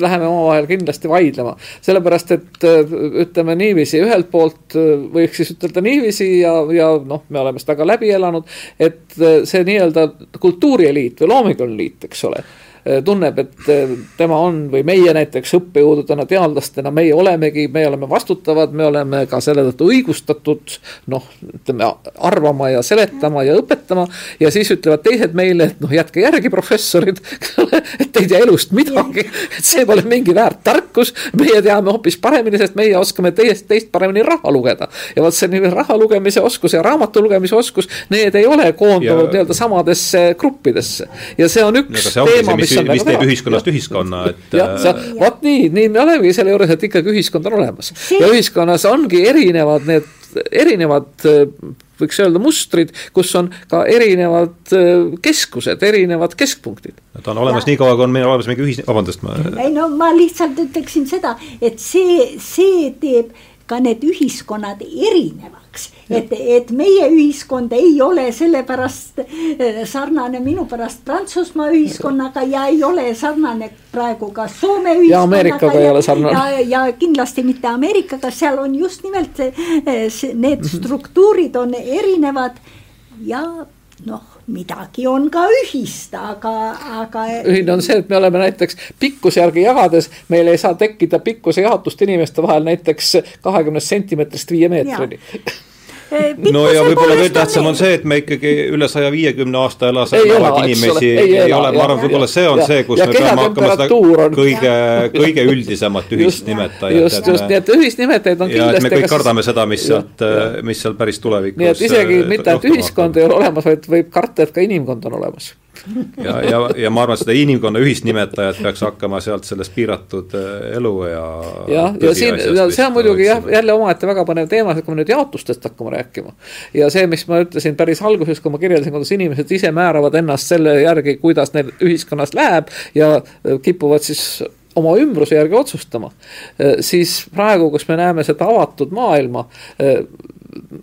läheme omavahel kindlasti vaidlema. sellepärast, et äh, ütleme niiviisi, ühelt poolt äh, võiks siis ütelda niiviisi ja, ja noh, me oleme seda ka läbi elanud, et see nii-öelda kultuurieliit või loominguline liit, eks ole Äh, tunneb, et äh, tema on või meie näiteks õppejõududena, teadlastena, meie olemegi, me oleme vastutavad, me oleme ka selle tõttu õigustatud noh, ütleme arvama ja seletama ja õpetama. ja siis ütlevad teised meile, et noh, jätke järgi, professorid, et te ei tea elust midagi, et see pole mingi väärt tarkus. meie teame hoopis paremini, sest meie oskame teist, teist paremini raha lugeda. ja vot see nii raha lugemise oskus ja raamatu lugemise oskus, need ei ole koondunud nii-öelda samadesse gruppidesse ja see on üks no, teema, mis mis, teeb ühiskonnast ühiskonna, et. sa, vot nii, nii me olemegi selle juures, et ikkagi ühiskond on olemas ja ühiskonnas ongi erinevad need, erinevad võiks öelda mustrid, kus on ka erinevad keskused, erinevad keskpunktid. ta on olemas niikaua, kui on meil olemas mingi ühis-, vabandust, ma. ei no ma lihtsalt ütleksin seda, et see, see teeb ka need ühiskonnad erinevad kaks, et, et meie ühiskond ei ole sellepärast äh, sarnane minu pärast Prantsusmaa ühiskonnaga ja ei ole sarnane praegu ka Soome ühiskonnaga. ja Ameerikaga ei ole sarnane. ja, kindlasti mitte Ameerikaga, seal on just nimelt see, see, need mhm. struktuurid on erinevad ja noh, midagi on ka ühist, aga, aga. ühine on see, et me oleme näiteks pikkuse järgi jagades, meil ei saa tekkida pikkuse jaotust inimeste vahel näiteks kahekümnest sentimeetrist viie meetrini no ja võib-olla veel tähtsam on see, et me ikkagi üle saja viiekümne aasta elas elavaid inimesi. ei, ei, ei ole, ma arvan, võib-olla see on ja, see, kus me peame hakkama seda on... kõige, kõige üldisemat ühisnimetajat. just, just, nii et ühisnimetajaid on kindlasti. me kõik kardame seda, mis sealt, mis seal päris tulevikus. nii et isegi äh, mitte, et ühiskond ei ole olemas, vaid võib karta, et ka inimkond on olemas ja, ja, ja ma arvan, seda inimkonna ühisnimetajat peaks hakkama sealt sellest piiratud äh, eluea. jah, ja siin, see on muidugi jah, jälle omaette väga põnev teema, kui me nüüd jaotustest hakkame rääkima. ja see, mis ma ütlesin päris alguses, kui ma kirjeldasin, kuidas inimesed ise määravad ennast selle järgi, kuidas neil ühiskonnas läheb ja äh, kipuvad siis oma ümbruse järgi otsustama, äh, siis praegu, kus me näeme seda avatud maailma,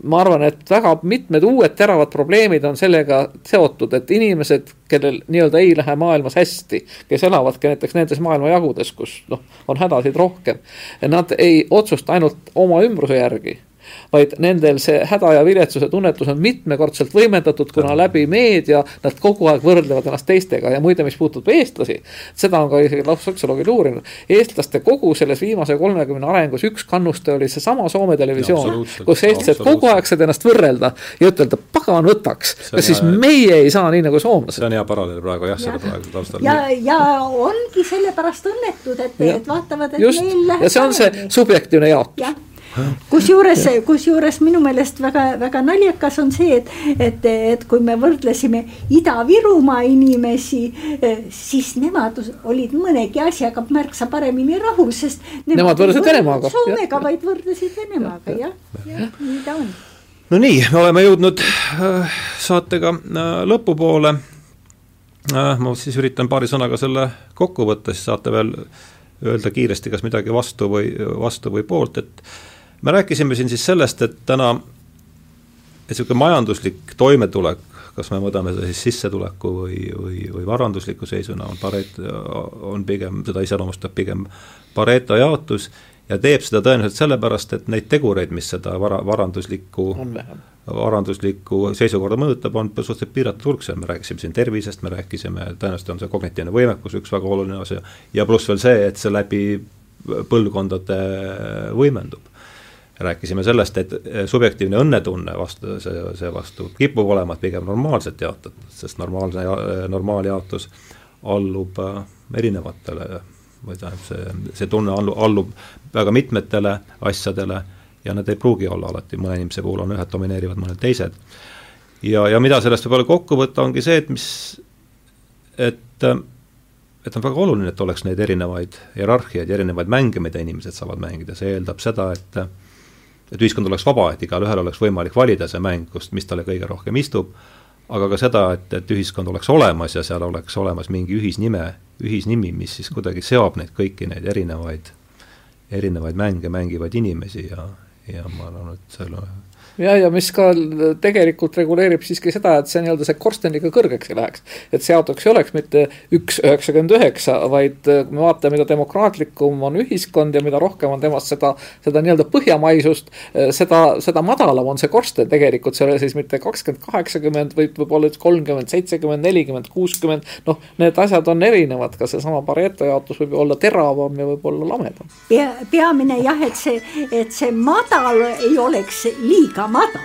ma arvan, et väga mitmed uued teravad probleemid on sellega seotud, et inimesed, kellel nii-öelda ei lähe maailmas hästi, kes elavadki näiteks nendes maailmajagudes, kus noh, on hädasid rohkem, nad ei otsusta ainult oma ümbruse järgi vaid nendel see häda ja viletsuse tunnetus on mitmekordselt võimendatud, kuna läbi meedia nad kogu aeg võrdlevad ennast teistega ja muide, mis puudutab eestlasi, seda on ka isegi sotsioloogid uurinud. eestlaste kogu selles viimase kolmekümne arengus üks kannuste oli seesama Soome televisioon, kus eestlased kogu aeg said ennast võrrelda ja ütelda, pagan võtaks, kas siis meie ei saa nii nagu soomlased. see on hea paralleel praegu jah, selle praegu taustal. ja, ja ongi sellepärast õnnetud, et, et vaatavad, et Just. meil läheb. ja see on see subjektiivne jaotus kusjuures, kusjuures minu meelest väga-väga naljakas on see, et, et, et kui me võrdlesime Ida-Virumaa inimesi, siis nemad olid mõnegi asjaga märksa paremini rahul, sest. Nemad võrdlesid Venemaaga. Soomega, vaid võrdlesid Venemaaga jah, jah, nii ta on. no nii, me oleme jõudnud äh, saatega äh, lõpupoole. Äh, ma siis üritan paari sõnaga selle kokku võtta, siis saate veel öelda kiiresti, kas midagi vastu või, vastu või poolt, et me rääkisime siin siis sellest, et täna niisugune majanduslik toimetulek, kas me mõõdame seda siis sissetuleku või, või, või varandusliku seisuna, on Pareto, on pigem, seda iseloomustab pigem Pareto jaotus ja teeb seda tõenäoliselt sellepärast, et neid tegureid, mis seda vara, varanduslikku varanduslikku seisukorda mõjutab, on suhteliselt piiratud hulk, seal. Me rääkisime siin tervisest, me rääkisime, tõenäoliselt on see kognitiivne võimekus üks väga oluline osa ja pluss veel see, et see läbi põlvkondade võimendub rääkisime sellest, et subjektiivne õnnetunne vastu, see, seevastu kipub olema pigem normaalselt jaotatud, sest normaalne, normaaljaotus allub äh, erinevatele või tähendab, see, see tunne allub, allub väga mitmetele asjadele ja need ei pruugi olla alati, mõne inimese puhul on ühed domineerivad, mõned teised. ja, ja mida sellest võib-olla kokku võtta, ongi see, et mis, et et on väga oluline, et oleks neid erinevaid hierarhiaid erinevaid mänge, mida inimesed saavad mängida, see eeldab seda, et et ühiskond oleks vaba, et igalühel oleks võimalik valida see mäng, kust, mis talle kõige rohkem istub, aga ka seda, et, et ühiskond oleks olemas ja seal oleks olemas mingi ühisnime, ühisnimi, mis siis kuidagi seob neid kõiki neid erinevaid, erinevaid mänge mängivaid inimesi ja, ja ma arvan, et selle ja, ja mis ka tegelikult reguleerib siiski seda, et see nii-öelda see korsten liiga kõrgeks ei läheks. et see autoks ei oleks mitte üks üheksakümmend üheksa, vaid äh, kui me vaatame, mida demokraatlikum on ühiskond ja mida rohkem on temas seda, seda nii-öelda põhjamaisust, äh, seda, seda madalam on see korsten tegelikult, see ei ole siis mitte kakskümmend, kaheksakümmend, vaid võib-olla üks kolmkümmend, seitsekümmend, nelikümmend, kuuskümmend. noh, need asjad on erinevad, ka seesama Pareto jaotus võib olla teravam ja võib-olla lamedam. pea, peamine jah, et see, et see madal ei oleks liiga liiga madal.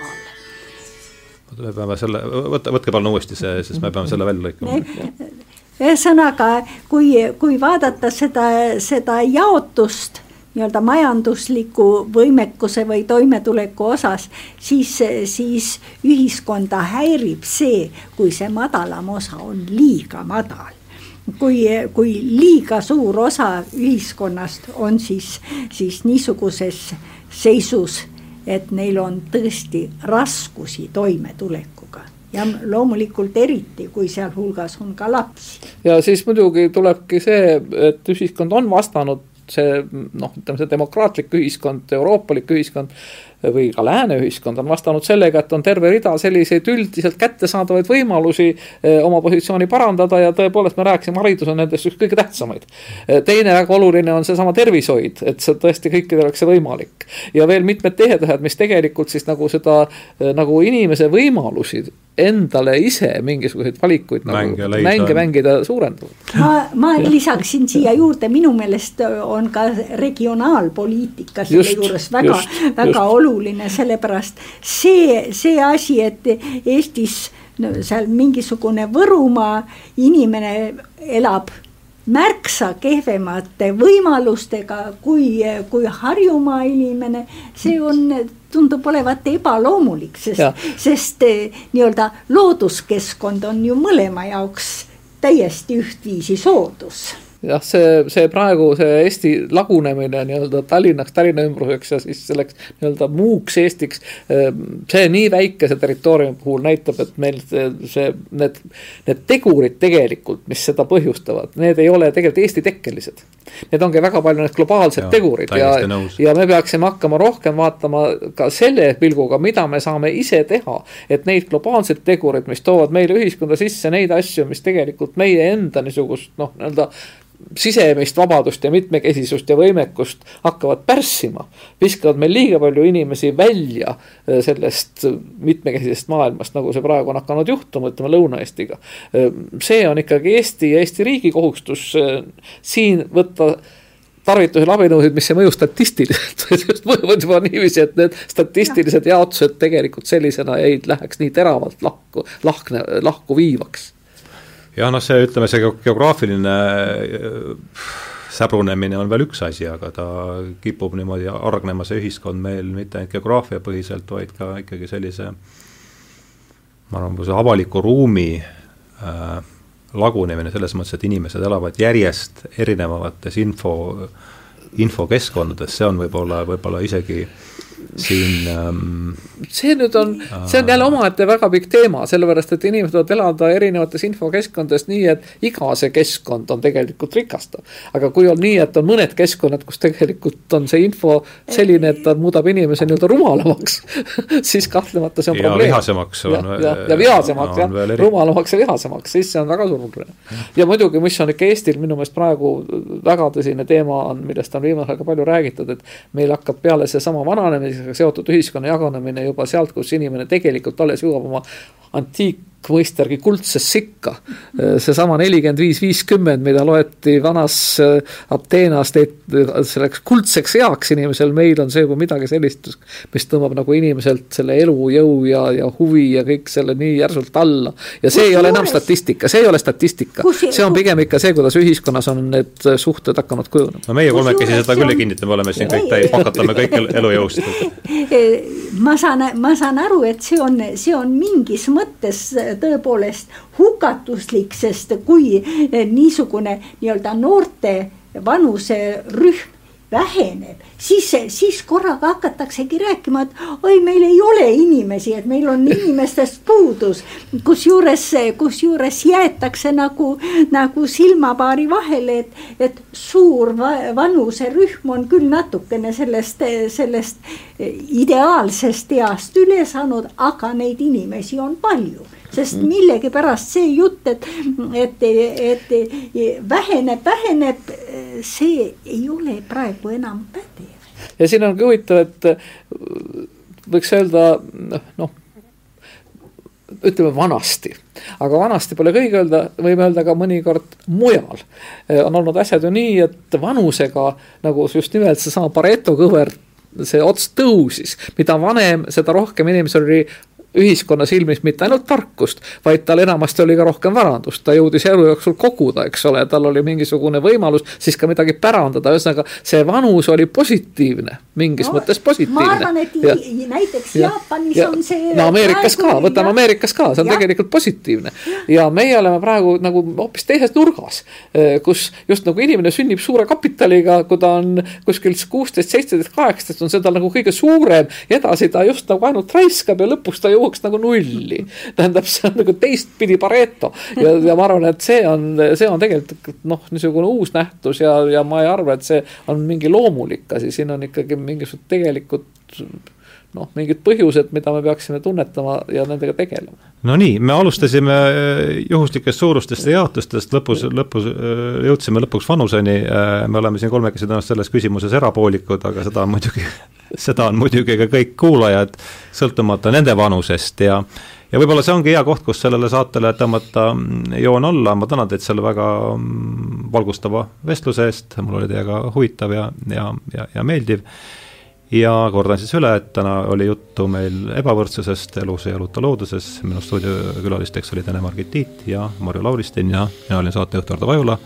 me peame selle, võta, võtke palun uuesti see, sest me peame selle välja lõikama. ühesõnaga, kui, kui vaadata seda, seda jaotust nii-öelda majandusliku võimekuse või toimetuleku osas, siis, siis ühiskonda häirib see, kui see madalam osa on liiga madal kui, kui liiga suur osa ühiskonnast on siis, siis niisuguses seisus et neil on tõesti raskusi toimetulekuga ja loomulikult eriti, kui sealhulgas on ka lapsi. ja siis muidugi tulebki see, et ühiskond on vastanud see noh, ütleme see demokraatlik ühiskond, euroopalik ühiskond või ka lääne ühiskond on vastanud sellega, et on terve rida selliseid üldiselt kättesaadavaid võimalusi eh, oma positsiooni parandada ja tõepoolest me rääkisime, haridus on nendest üks kõige tähtsamaid. Eh, teine väga oluline on seesama tervishoid, et see tõesti kõikidel oleks see võimalik. ja veel mitmed tehed, mis tegelikult siis nagu seda eh, nagu inimese võimalusi endale ise mingisuguseid valikuid mänge nagu mänge mängida suurendavad. ma, ma lisaksin siia juurde, minu meelest on ka regionaalpoliitika selle juures väga, väga just. Oluline, sellepärast see, see asi, et Eestis no, seal mingisugune Võrumaa inimene elab märksa kehvemate võimalustega kui, kui Harjumaa inimene, see on tundub olevat ebaloomulik, sest, sest eh, nii-öelda looduskeskkond on ju mõlema jaoks täiesti ühtviisi soodus jah, see, see praegu see Eesti lagunemine nii-öelda Tallinnaks, Tallinna ümbruseks ja siis selleks nii-öelda muuks Eestiks. Ehm, see nii väikese territooriumi puhul näitab, et meil see, see, need, need tegurid tegelikult, mis seda põhjustavad, need ei ole tegelikult Eesti tekkelised. Need ongi väga palju need globaalsed ja, tegurid ja, ja me peaksime hakkama rohkem vaatama ka selle pilguga, mida me saame ise teha. et neid globaalseid tegureid, mis toovad meile ühiskonda sisse neid asju, mis tegelikult meie enda niisugust noh, nii-öelda sisemist vabadust ja mitmekesisust ja võimekust hakkavad pärssima. viskavad meil liiga palju inimesi välja äh, sellest mitmekesisest maailmast, nagu see praegu on hakanud juhtuma, ütleme Lõuna-Eestiga. Äh, see on ikkagi Eesti ja Eesti riigi kohustus äh, siin võtta tarvitusele abinõusid, mis ei mõju statistiliselt, mõjuvad juba niiviisi, et need statistilised jaotused tegelikult sellisena ei läheks nii teravalt lahku, lahkne, lahku viivaks jah, noh, see ütleme, see geograafiline äh, säbrunemine on veel üks asi, aga ta kipub niimoodi hargnema, see ühiskond meil mitte ainult geograafiapõhiselt, vaid ka ikkagi sellise ma arvan, see avaliku ruumi äh, lagunemine selles mõttes, et inimesed elavad järjest erinevates info, infokeskkondades, see on võib-olla, võib-olla isegi äh, siin ähm,. see nüüd on, see on jälle omaette väga pikk teema, sellepärast et inimesed võivad elada erinevates infokeskkondades nii, et iga see keskkond on tegelikult rikastav. aga kui on nii, et on mõned keskkonnad, kus tegelikult on see info selline, et ta muudab inimese nii-öelda rumalamaks siis kahtlemata see on ja probleem. vihasemaks on. ja, ja, ja vihasemaks jah, rumalamaks ja vihasemaks, siis see on väga suur. ja muidugi, mis on ikka Eestil minu meelest praegu väga tõsine teema on, millest on viimasel ajal ka palju räägitud, et meil hakkab peale seesama vananemine seotud ühiskonna jagunemine juba sealt, kus inimene tegelikult alles jõuab oma antiik mõistergi kuldsesse sikka. seesama nelikümmend viis, viiskümmend, mida loeti vanas äh, Ateenas selleks kuldseks eaks inimesel, meil on see juba midagi sellist, mis tõmbab nagu inimeselt selle elujõu ja, ja huvi ja kõik selle nii järsult alla. ja see kus ei ole enam statistika, see ei ole statistika, see on pigem ikka see, kuidas ühiskonnas on need suhted hakanud kujunema. no meie kolmekesi seda küll ei kinnita, me oleme siin kõik täis, pakatame kõik elujõust. ma saan, ma saan aru, et see on, see on mingis mõttes tõepoolest hukatuslik, sest kui niisugune nii-öelda noorte vanuserühm väheneb, siis, siis korraga hakataksegi rääkima, et oi, meil ei ole inimesi, et meil on inimestest puudus. kusjuures, kusjuures jäetakse nagu, nagu silmapaari vahele, et, et suur vanuserühm on küll natukene sellest, sellest ideaalsest east üle saanud, aga neid inimesi on palju sest mm. millegipärast see jutt, et, et, et väheneb, väheneb, see ei ole praegu enam pädev. ja siin ongi huvitav, et võiks öelda noh, ütleme vanasti, aga vanasti pole kõige öelda, võime öelda ka mõnikord mujal. on olnud asjad ju nii, et vanusega nagu just nimelt seesama Pareto kõver see ots tõusis, mida vanem, seda rohkem inimesel oli ühiskonna silmis mitte ainult tarkust, vaid tal enamasti oli ka rohkem varandust, ta jõudis elu jooksul koguda, eks ole, tal oli mingisugune võimalus siis ka midagi pärandada, ühesõnaga see vanus oli positiivne, mingis no, mõttes positiivne. ma arvan, et ja, näiteks ja, Jaapanis ja, on see. no Ameerikas ka, võtame Ameerikas ka, see on ja. tegelikult positiivne. ja meie oleme praegu nagu hoopis teises nurgas, eh, kus just nagu inimene sünnib suure kapitaliga, kui ta on kuskil kuusteist, seitseteist, kaheksateist on see tal nagu kõige suurem ja edasi ta just nagu ainult raiskab ja lõpuks ta ju jõuaks nagu nulli. tähendab, see on nagu teistpidi Pareto ja, ja ma arvan, et see on, see on tegelikult noh, niisugune uus nähtus ja, ja ma ei arva, et see on mingi loomulik asi, siin on ikkagi mingisugused tegelikud noh, mingid põhjused, mida me peaksime tunnetama ja nendega tegelema. no nii, me alustasime äh, juhuslikest suurustest ja jaotustest, lõpus, lõpus äh, jõudsime lõpuks vanuseni, äh, me oleme siin kolmekesi tõenäoliselt selles küsimuses erapoolikud, aga seda on muidugi, seda on muidugi ka kõik kuulajad, sõltumata nende vanusest ja ja võib-olla see ongi hea koht, kus sellele saatele tõmmata mm, joon alla, ma tänan teid selle väga mm, valgustava vestluse eest, mul oli teiega huvitav ja, ja, ja, ja meeldiv ja kordan siis üle, et täna oli juttu meil ebavõrdsusest elus ja eluta looduses, minu stuudiokülalisteks olid Ene-Margit Tiit ja Marju Lauristin ja mina olin saatejuht Ardo Vajula,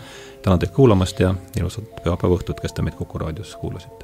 tänan teid kuulamast ja ilusat pühapäeva õhtut, kes te meid Kuku raadios kuulasite!